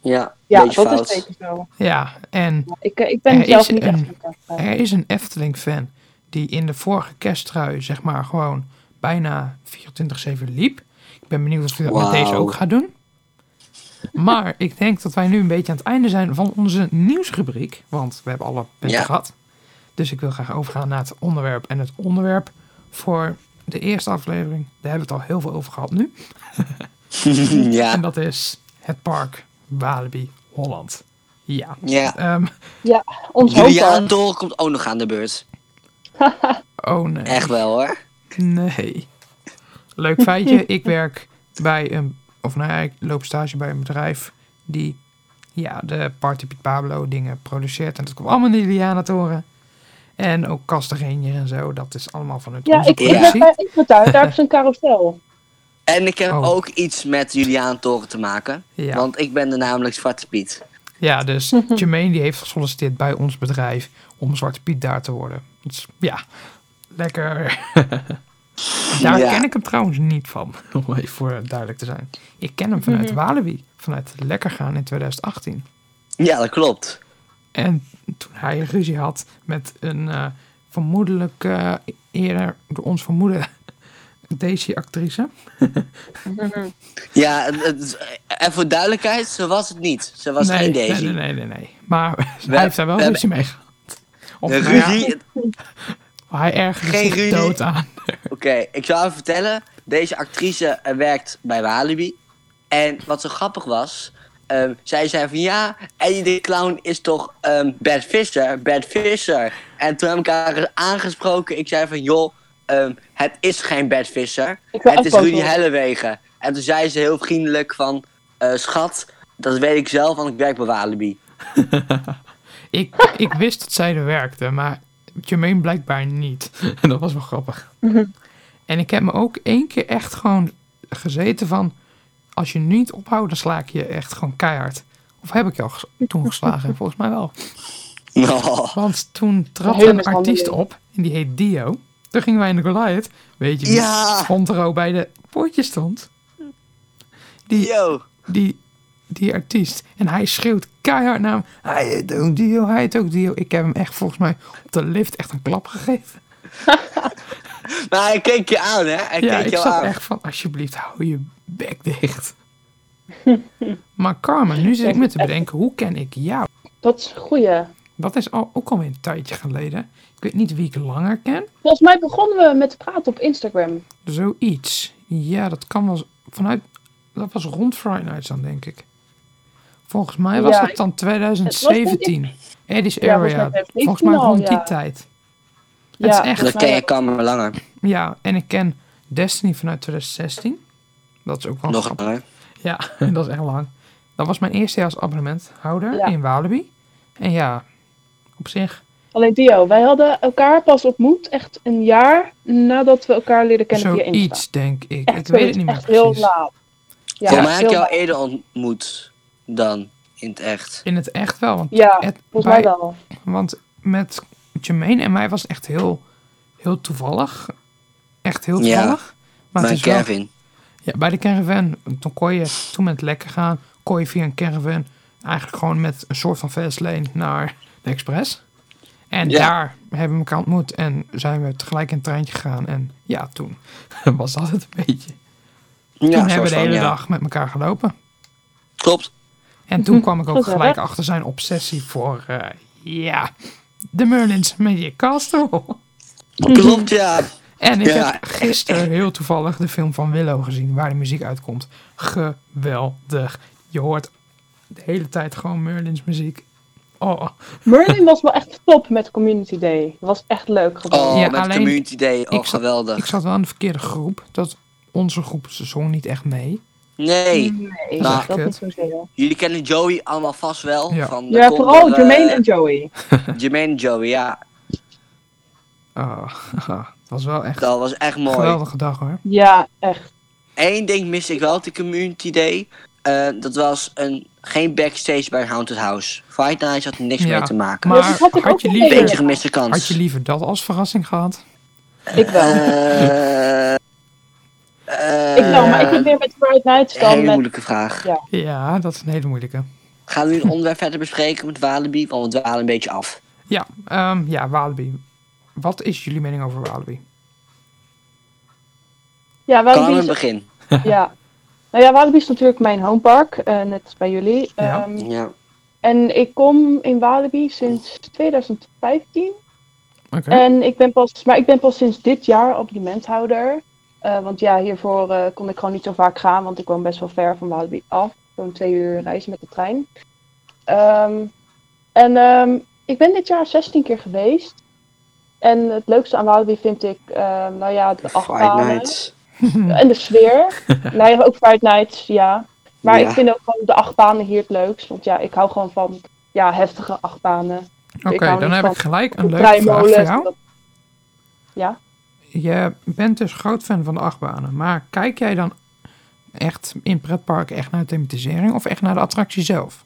S2: Ja,
S3: dat
S2: beetje fout.
S3: is zeker zo.
S1: Ja, en
S3: Ik, eh, ik ben
S1: Er
S3: zelf
S1: is
S3: niet echt
S1: een- er is een Efteling-fan die in de vorige kersttrui, zeg maar, gewoon bijna 24-7 liep. Ik ben benieuwd of hij dat met deze ook gaat doen. Maar ik denk dat wij nu een beetje aan het einde zijn van onze nieuwsrubriek. Want we hebben alle punten
S2: Ja.
S1: gehad. Dus ik wil graag overgaan naar het onderwerp. En het onderwerp voor de eerste aflevering, daar hebben we het al heel veel over gehad nu.
S2: ja,
S1: En dat is het park Walibi Holland. Ja.
S2: ja.
S1: Ehm,
S3: Ons
S2: Julian komt ook nog aan de beurt.
S1: oh nee.
S2: Echt wel hoor.
S1: Nee. Leuk feitje. ik werk bij een... Of nou ja, ik loop stage bij een bedrijf die... Ja, de Party Piet Pablo dingen produceert. En dat komt allemaal in de Juliana-toren. En ook Castagenje en zo. Dat is allemaal van het
S3: Ja,
S1: onze
S3: ik, ik ben bij Inventuin, daar is een carousel.
S2: En ik heb
S1: Oh.
S2: ook iets met Julian Toren te maken.
S1: Ja.
S2: Want ik ben er namelijk Zwarte Piet.
S1: ja, dus Jermaine die heeft gesolliciteerd bij ons bedrijf om Zwarte Piet daar te worden. Dus ja, lekker. daar
S2: Ja.
S1: ken ik hem trouwens niet van, om even voor duidelijk te zijn. Ik ken hem vanuit
S3: Mhm.
S1: Walibi, vanuit Lekker gaan in 2018.
S2: Ja, dat klopt.
S1: En toen hij ruzie had met een eh, vermoedelijk eh, eerder door ons vermoeden Daisy-actrice.
S2: Ja, het, het- en voor duidelijkheid, zo was het niet. Ze was
S1: nee,
S2: geen Daisy.
S1: Nee, nee, nee, nee. Maar
S2: We-
S1: hij heeft daar wel
S2: we
S1: ruzie mee gehad. Of
S2: De
S1: ja, hij ergerde
S2: Geen
S1: zich
S2: ruzie.
S1: dood aan.
S2: Oké, ik zal even vertellen. Deze actrice eh, werkt bij Walibi. En wat zo grappig was... ehm, zij zei van ja, Eddie de Clown is toch ehm Bert Visser, Bert Visser. En toen heb ik haar aangesproken. Ik zei van joh, ehm, het is geen Bert Visser.
S3: Ik wil
S2: Het is Rudy. Hellewegen. En toen zei ze heel vriendelijk van... eh, schat, dat weet ik zelf, want ik werk bij Walibi.
S1: ik, ik wist dat zij er werkte, maar Jermaine blijkbaar niet. En dat was wel grappig.
S3: Mhm.
S1: En ik heb me ook één keer echt gewoon gezeten van... Als je niet ophoudt, dan sla ik je echt gewoon keihard. Of heb ik je al ges- toen geslagen? Volgens mij wel.
S2: Oh.
S1: Want toen trad een artiest op. En die heet Dio. Toen gingen wij in de Goliath. Weet je wie
S2: Ja.
S1: row bij de poortje stond? Die,
S2: Yo.
S1: die, die artiest. En hij schreeuwt keihard naar hem. Hij heet ook Dio, hij heet ook Dio. Ik heb hem echt volgens mij op de lift echt een klap gegeven.
S2: Maar hij keek je aan, hè? Hij
S1: ja,
S2: keek
S1: ik
S2: jou
S1: zat
S2: aan.
S1: echt van, alsjeblieft, hou je bek dicht. maar Carmen, nu zit ik me te bedenken, hoe ken ik jou?
S3: Dat is een goeie.
S1: Dat is al, ook alweer een tijdje geleden. Ik weet niet wie ik langer ken.
S3: Volgens mij begonnen we met praten op Instagram.
S1: Zoiets. Ja, dat kan wel vanuit. Dat was rond Friday Nights dan, denk ik. Volgens mij was
S3: Ja,
S1: het dan 2017. Eddie's
S3: Ja, volgens mij
S1: Area.
S3: 2017
S1: Volgens mij
S3: al,
S1: rond die
S3: ja.
S1: tijd.
S3: Ja,
S1: Het is echt-
S3: volgens
S2: ken je Kamer langer.
S1: Ja, en ik ken Destiny vanuit 2016. Dat is ook wel
S2: Nog langer.
S1: Ja, dat is echt lang. Dat was mijn eerste jaar als abonnementhouder
S3: Ja.
S1: in Walibi. En ja, op zich
S3: Alleen Dio, wij hadden elkaar pas ontmoet echt een jaar nadat we elkaar leren kennen via Insta.
S1: zoiets, denk ik.
S3: Echt
S1: ik weet het
S3: zoiets,
S1: niet meer
S3: echt heel
S1: precies.
S3: laat. Ja,
S2: Voor mij ik jou
S3: laat.
S2: eerder ontmoet dan in het echt.
S1: In het echt wel. Want,
S3: Ja,
S1: het,
S3: volgens mij
S1: bij-
S3: wel.
S1: want met Jermaine en mij was het echt heel, heel toevallig. Echt heel
S2: Ja,
S1: toevallig. maar het
S2: Mijn
S1: is wel,
S2: Kevin.
S1: ja, bij de caravan, toen kon je, toen met lekker gaan, kon je via een caravan eigenlijk gewoon met een soort van fastlane naar de Express. En
S2: Ja.
S1: daar hebben we elkaar ontmoet en zijn we tegelijk in het treintje gegaan. En ja, toen was dat het een beetje.
S2: Ja,
S1: toen hebben we de
S2: van,
S1: hele
S2: ja.
S1: dag met elkaar gelopen.
S2: Klopt.
S1: En toen kwam ik ook gelijk achter zijn obsessie voor, eh, ja, de Merlins Magic Castle.
S2: Klopt, ja.
S1: En ik
S2: Ja.
S1: heb gisteren heel toevallig de film van Willow gezien, waar de muziek uitkomt. Geweldig. Je hoort de hele tijd gewoon Merlins muziek. Oh,
S3: Merlin was wel echt top met Community Day. Was echt leuk gedaan.
S2: Oh,
S1: Ja,
S2: met
S1: alleen-
S2: Community Day. Oh,
S1: ik zat-
S2: geweldig.
S1: ik zat wel in de verkeerde groep. Dat onze groep ze zong niet echt mee.
S2: Nee,
S3: Nee,
S2: Nou,
S3: dat niet zozeer.
S2: jullie kennen Joey allemaal vast wel.
S1: Ja.
S2: Van de
S3: Ja, vooral
S2: eh,
S3: Jermaine en Joey.
S2: Jermaine en Joey, ja.
S1: Oh, dat was wel echt
S2: Dat was echt mooi.
S1: geweldige dag hoor.
S3: Ja, echt.
S2: Eén ding mis ik wel op de Community Day. Eh, dat was een, geen backstage bij Haunted House. Fight Nights had er niks
S1: Ja,
S2: mee te maken.
S1: Maar
S3: had ik
S1: had je liever-
S2: Beetje
S3: willen.
S2: gemiste kans.
S1: Had je liever dat als verrassing gehad?
S3: Ik wel.
S2: Eh,
S3: ik wel, maar ik heb weer met Friday Nights
S2: Een
S3: dan
S2: hele
S3: met...
S2: moeilijke vraag.
S3: Ja.
S1: Ja, dat is een hele moeilijke.
S2: Gaan we nu een onderwerp verder bespreken met Walibi? Want we dwalen een beetje af.
S1: Ja, ehm, ja, Walibi. Wat is jullie mening over Walibi?
S3: Ja,
S2: Kan
S3: Walibi
S2: een
S3: is,
S2: begin.
S3: ja. Nou ja, Walibi is natuurlijk mijn homepark, eh, net als bij jullie.
S1: Ja.
S3: Ehm,
S2: Ja.
S3: en ik kom in Walibi sinds 2015.
S1: Oké.
S3: En ik ben pas, maar ik ben pas sinds dit jaar abonnementhouder. Eh, want ja, hiervoor eh, kon ik gewoon niet zo vaak gaan, want ik woon best wel ver van Walibi af. Zo'n twee uur reizen met de trein. Ehm, en ehm, ik ben dit jaar 16 keer geweest. En het leukste aan Walibi vind ik, ehm, nou ja, de.
S2: Nights.
S3: En de sfeer. nou ja, ook Friday Nights, ja. Maar
S2: Ja.
S3: ik vind ook gewoon de achtbanen hier het leukst. Want ja, ik hou gewoon van ja, heftige achtbanen.
S1: Oké,
S3: ik hou
S1: dan heb ik gelijk een leuke vraag voor jou.
S3: dat- Ja.
S1: Je bent dus groot fan van de achtbanen, maar kijk jij dan echt in pretparken echt naar de thematisering of echt naar de attractie zelf?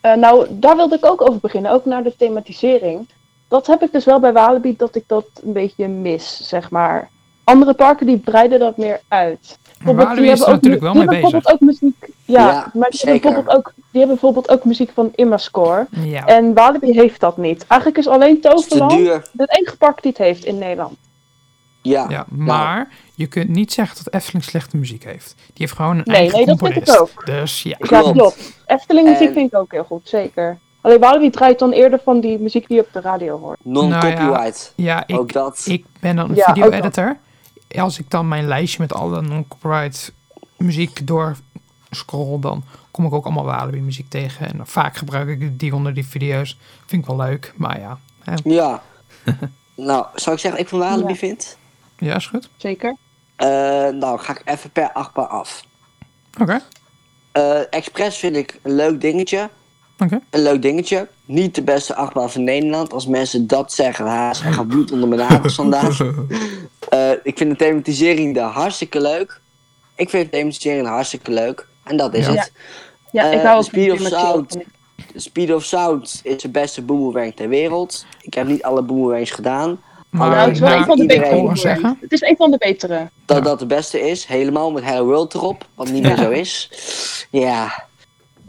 S3: Eh, nou, daar wilde ik ook over beginnen, ook naar de thematisering. Dat heb ik dus wel bij Walibi, dat ik dat een beetje mis, zeg maar. Andere parken die breiden dat meer uit. Bijvoorbeeld,
S1: Walibi
S3: die
S1: is er
S3: hebben ook
S1: natuurlijk wel
S3: die
S1: mee
S3: hebben
S1: bezig.
S3: bijvoorbeeld ook muziek. Ja,
S2: Ja,
S3: maar die hebben, bijvoorbeeld ook, die hebben bijvoorbeeld ook muziek van Immerscore.
S1: Ja.
S3: En Walibi heeft dat niet. Eigenlijk is alleen Toverland het enige park die het heeft in Nederland.
S2: Ja.
S1: ja, maar je kunt niet zeggen dat Efteling slechte muziek heeft. Die heeft gewoon een
S3: Nee,
S1: eigen
S3: nee, dat vind ik ook.
S1: Dus ja.
S3: Ja,
S2: Klopt.
S3: Efteling muziek
S2: En-
S3: vind ik ook heel goed, zeker. Alleen Walibi draait dan eerder van die muziek die je op de radio hoort.
S2: Non-copyright.
S1: Ja, ik,
S2: Ook dat.
S1: ik ben dan een
S3: Ja, ook dat.
S1: video-editor. Als ik dan mijn lijstje met alle non-copyright muziek door scroll, dan kom ik ook allemaal Walibi muziek tegen. En vaak gebruik ik die onder die video's. Vind ik wel leuk, maar ja. hè.
S2: Ja. nou, zou ik zeggen ik van Walibi
S3: Ja.
S2: vind?
S1: Ja, is goed.
S3: Zeker.
S2: Eh, nou, ga ik even per achtbaan af.
S1: Oké.
S2: Eh, Express vind ik een leuk dingetje. Een leuk dingetje. Niet de beste achtbaan van Nederland. Als mensen dat zeggen, ha, ze gaan bloed onder mijn nagels vandaag. Eh, ik vind de thematisering daar hartstikke leuk. Ik vind de thematisering hartstikke leuk. En dat is
S1: Ja.
S2: het.
S3: Ja, ik
S2: Eh,
S3: hou ook
S2: Speed of Sound. Speed of Sound is de beste boomerang ter wereld. Ik heb niet alle boomerangs gedaan.
S1: Maar
S3: Nou, het is wel
S2: nou,
S3: een van de betere. Het is een van de betere.
S2: Dat
S1: Ja.
S2: dat de beste is. Helemaal met Hello World erop. Wat niet meer
S3: Ja.
S2: zo is. Ja.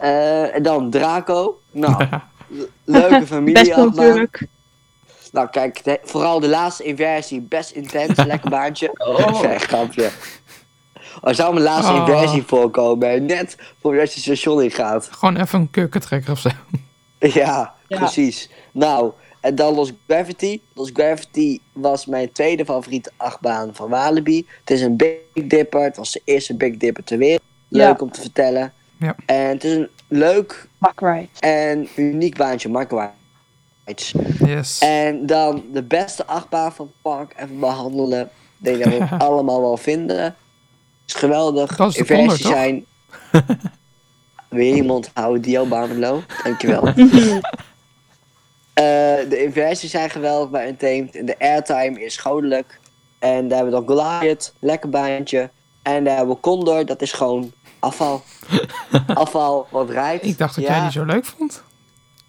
S2: Eh, en dan Draco. Nou, le- leuke familie.
S3: Best natuurlijk.
S2: Nou kijk, de- vooral de laatste inversie, best intens, lekker baantje.
S3: Oh.
S2: Nee, grapje. Er zou mijn laatste
S1: Oh.
S2: inversie voorkomen, net voordat je station in gaat.
S1: Gewoon even een kurkentrekker of zo.
S2: Ja,
S3: Ja.
S2: precies. Nou, en dan Lost Gravity. Lost Gravity was mijn tweede favoriete achtbaan van Walibi. Het is een Big Dipper. Het was de eerste Big Dipper ter wereld. Leuk
S3: Ja.
S2: om te vertellen.
S1: Ja.
S2: En het is een leuk en uniek baantje, Mark White.
S1: Yes.
S2: En dan de beste achtbaan van het park even behandelen. Ik denk dat we het allemaal wel vinden. Het is geweldig.
S1: Dat is de
S2: Inversies
S1: Condor, toch?
S2: zijn. Weer iemand houden, Dio Barmelo. Dankjewel. Eh, de inversies zijn geweldig bij Untamed. En de airtime is goddelijk. En daar hebben we dan Goliath, lekker baantje. En daar hebben we Condor, dat is gewoon afval. afval, wat rijdt.
S1: Ik dacht dat
S2: Ja.
S1: jij die zo leuk vond.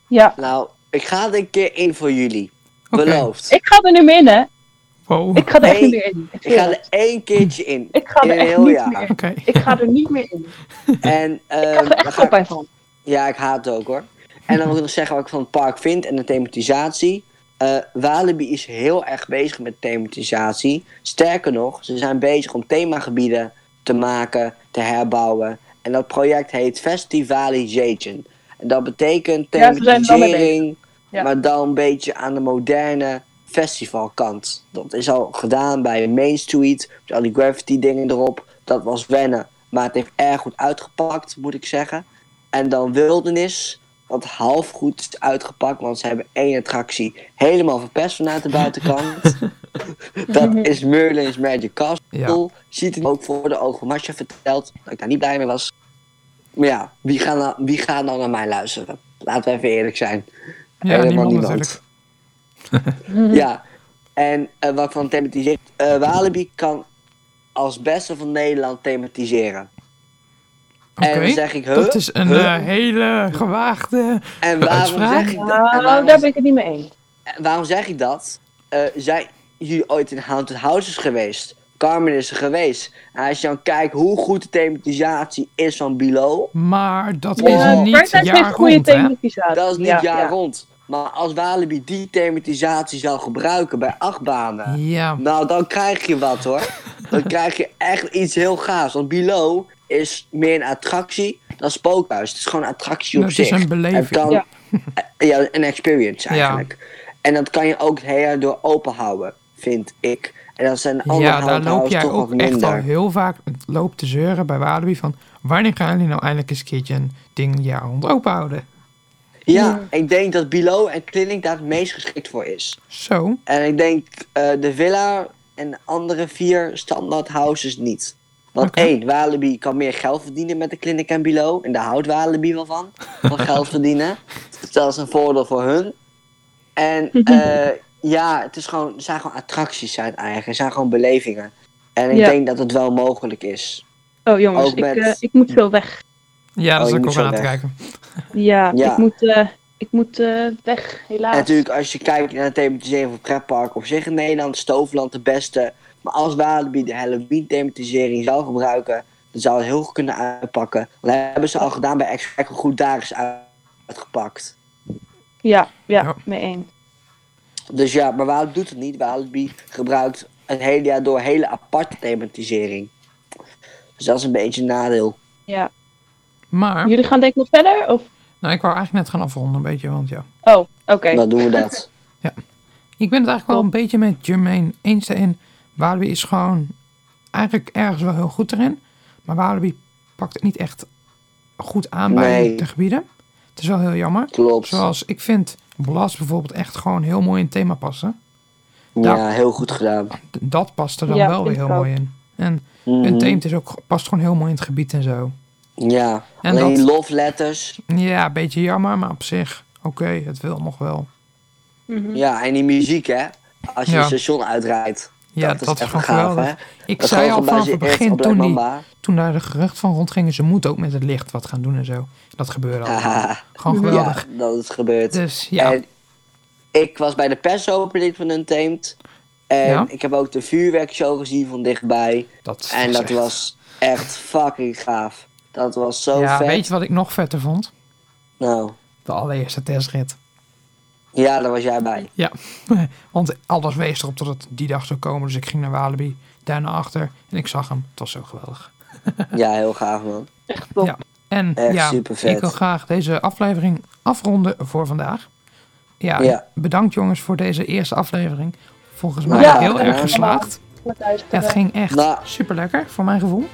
S3: Ja.
S2: Nou, ik ga er een keer in voor jullie. Beloofd.
S3: Ik ga er nu meer in, hè.
S1: Wow.
S3: Ik ga er echt
S2: Nee,
S3: niet meer in. Ik,
S2: Ik ga er één keertje in.
S3: ik ga er echt
S2: heel
S3: niet
S2: jaar.
S3: meer in.
S1: Oké.
S3: Ik ga er niet meer in.
S2: En,
S3: Ik
S2: ehm,
S3: krijg er echt
S2: ik-
S3: bij van.
S2: Ja, ik haat het ook hoor. En dan wil ik nog zeggen wat ik van het park vind en de thematisatie. Eh, Walibi is heel erg bezig met thematisatie. Sterker nog, ze zijn bezig om themagebieden te maken, te herbouwen. En dat project heet Festivalization. En dat betekent
S3: Ja, er
S2: thematisering,
S3: Ja.
S2: maar dan een beetje aan de moderne festivalkant. Dat is al gedaan bij Main Street, met al die graffiti dingen erop. Dat was wennen, maar het heeft erg goed uitgepakt, moet ik zeggen. En dan Wildernis, wat half goed is uitgepakt, want ze hebben één attractie helemaal verpest vanuit de buitenkant. dat is Merlin's Magic Castle.
S1: Ja.
S2: Ziet het ook voor de ogen Masha verteld, dat ik daar niet blij mee was. Maar ja, wie gaat nou, wie gaat nou naar mij luisteren? Laten we even eerlijk zijn.
S1: Ja,
S2: Helemaal
S1: niemand
S2: niemand. Ja, en eh, wat van thematiseren. eh Walibi kan als beste van Nederland thematiseren. En dan zeg ik, huh?
S1: Dat is een
S2: Huh?
S1: eh, hele gewaagde...
S2: En waarom
S1: uitspraak.
S2: zeg ik dat? En
S3: Nou,
S2: waarom,
S3: daar ben ik het niet mee eens.
S2: en waarom zeg ik dat? Eh, zijn jullie ooit in Haunted Houses geweest? Carmen is er geweest. En als je dan kijkt hoe goed de thematisatie is van Below,
S1: Maar dat is niet jaar
S3: heeft goede
S1: rond,
S3: thematisatie.
S2: dat is niet
S3: Ja,
S2: jaar
S3: ja.
S2: rond. Maar als Walibi die thematisatie zou gebruiken bij achtbanen,
S1: Ja.
S2: Nou, dan krijg je wat hoor. Dan krijg je echt iets heel gaafs. Want Below is meer een attractie dan Spookhuis. Het is gewoon een attractie op
S1: Het
S2: zich.
S1: is een beleving.
S2: Het kan,
S3: Ja.
S2: ja. een experience eigenlijk. En dat kan je ook het jaar door open houden, vind ik. En dat zijn andere
S1: Ja, daar loop jij ook echt al heel vaak loop te zeuren bij Walibi van... Wanneer gaan jullie nou eindelijk eens een keertje een ding jaar rond open houden?
S2: Ja, ik denk dat Below en Clinic daar het meest geschikt voor is.
S1: Zo.
S2: En ik denk eh, de Villa en de andere vier standaard houses niet. Want
S1: Oké.
S2: één, Walibi kan meer geld verdienen met de Clinic en Below. En daar houdt Walibi wel van. Van geld verdienen. Dus dat is een voordeel voor hun. En eh, ja, het, is gewoon, het zijn gewoon attracties zijn eigenlijk. Het zijn gewoon belevingen. En ik
S3: Ja.
S2: denk dat het wel mogelijk is.
S3: Oh jongens, ik, eh, ik moet veel weg.
S1: Ja, dat
S2: Oh,
S1: is ook
S2: zo
S1: aan te kijken.
S3: Ja,
S2: Ja.
S3: ik moet, eh, ik moet weg, helaas.
S2: En natuurlijk, als je kijkt naar het thematisering van pretpark op zich in Nederland, Stoofland de beste. Maar als Walibi de Halloween thematisering zou gebruiken, dan zou het heel goed kunnen uitpakken. Dat hebben ze al gedaan bij X-Factor, goed daar is uitgepakt.
S3: Ja, ja,
S1: Ja.
S3: mee één.
S2: Dus ja, maar Walibi doet het niet. Walibi gebruikt het hele jaar door hele aparte thematisering. Dus dat is een beetje een nadeel.
S3: Ja.
S1: Maar,
S3: Jullie gaan denk ik nog verder? Of?
S1: nou, ik wou eigenlijk net gaan afronden een beetje, want ja.
S3: Oh, oké.
S2: Dan doen we dat.
S1: Ik ben het eigenlijk wel een beetje met Jermaine eens in. Walibi is gewoon eigenlijk ergens wel heel goed erin. Maar Walibi pakt het niet echt goed aan bij
S2: Nee.
S1: de gebieden. Het is wel heel jammer.
S2: Klopt.
S1: Zoals ik vind Blast bijvoorbeeld echt gewoon heel mooi in het thema passen.
S2: Ja, heel goed gedaan.
S1: Dat past er dan
S3: Ja,
S1: wel weer heel
S3: ook.
S1: mooi in. En
S2: Mhm.
S1: een is ook, past gewoon heel mooi in het gebied en zo.
S2: Ja,
S1: En
S2: alleen
S1: dat-
S2: love letters.
S1: Ja, een beetje jammer, maar op zich, oké, het wil nog wel.
S3: Mhm.
S2: Ja, en die muziek, hè. Als je
S1: Ja.
S2: het station uitrijdt.
S1: Ja,
S2: dat,
S1: dat,
S2: is
S1: gewoon
S2: gaaf,
S1: geweldig.
S2: hè.
S1: Ik
S2: Dat
S1: zei al vanaf het begin, toen, die, toen daar de gerucht van rondgingen, ze moeten ook met het licht wat gaan doen en zo. Dat gebeurde al. Gewoon geweldig.
S2: Ja, dat is gebeurd.
S1: Dus ja,
S2: En ik was bij de persopening van Untamed. En
S1: Ja.
S2: ik heb ook de vuurwerkshow gezien van dichtbij.
S1: dat
S2: En dat
S1: echt-
S2: was echt fucking gaaf. Dat was zo
S1: Ja,
S2: vet.
S1: weet je wat ik nog vetter vond?
S2: Nou,
S1: De allereerste testrit.
S2: Ja, daar was jij bij.
S1: Ja, want alles wees erop dat het die dag zou komen. Dus ik ging naar Walibi, daar naar achter en ik zag hem. Het was zo geweldig.
S2: Ja, heel gaaf man.
S3: Echt top.
S1: Ja. En
S2: Echt
S1: ja,
S2: supervet.
S1: ik wil graag deze aflevering afronden voor vandaag. Ja,
S2: Ja.
S1: bedankt jongens voor deze eerste aflevering. Volgens mij
S2: Ja,
S1: heel erg geslaagd. Het ging echt
S2: Nou.
S1: super lekker, voor mijn gevoel.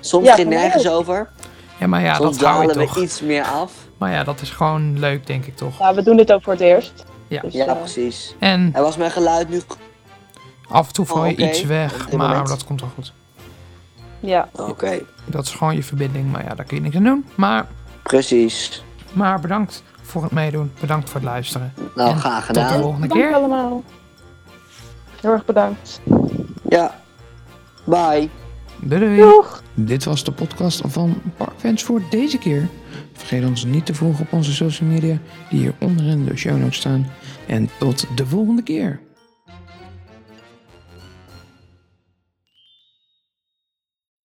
S2: Soms
S3: mij
S2: nergens over.
S1: Ja, maar ja,
S2: Soms
S1: dat ik
S2: dalen
S1: toch.
S2: we iets meer af.
S1: Maar ja, dat is gewoon leuk, denk ik toch.
S3: Ja, we doen dit ook voor het eerst.
S1: Ja.
S3: Dus,
S2: Ja,
S3: eh,
S2: precies.
S1: En
S2: En was mijn geluid nu...
S1: af en toe val je
S2: Oh,
S1: iets weg, maar
S2: moment.
S1: dat komt wel goed.
S3: ja.
S2: Oké,
S1: Dat is gewoon je verbinding, maar ja, daar kun je niks aan doen. Maar,
S2: precies.
S1: maar bedankt voor het meedoen. Bedankt voor het luisteren.
S2: Nou,
S1: En
S2: graag
S1: Tot de
S2: gedaan.
S1: volgende
S3: Bedankt
S1: keer.
S3: allemaal. Heel erg bedankt.
S2: Ja. Bye.
S1: Doei! Dit was de podcast van Parkfans voor deze keer. Vergeet ons niet te volgen op onze social media die hier onderin de show notes staan. En tot de volgende keer.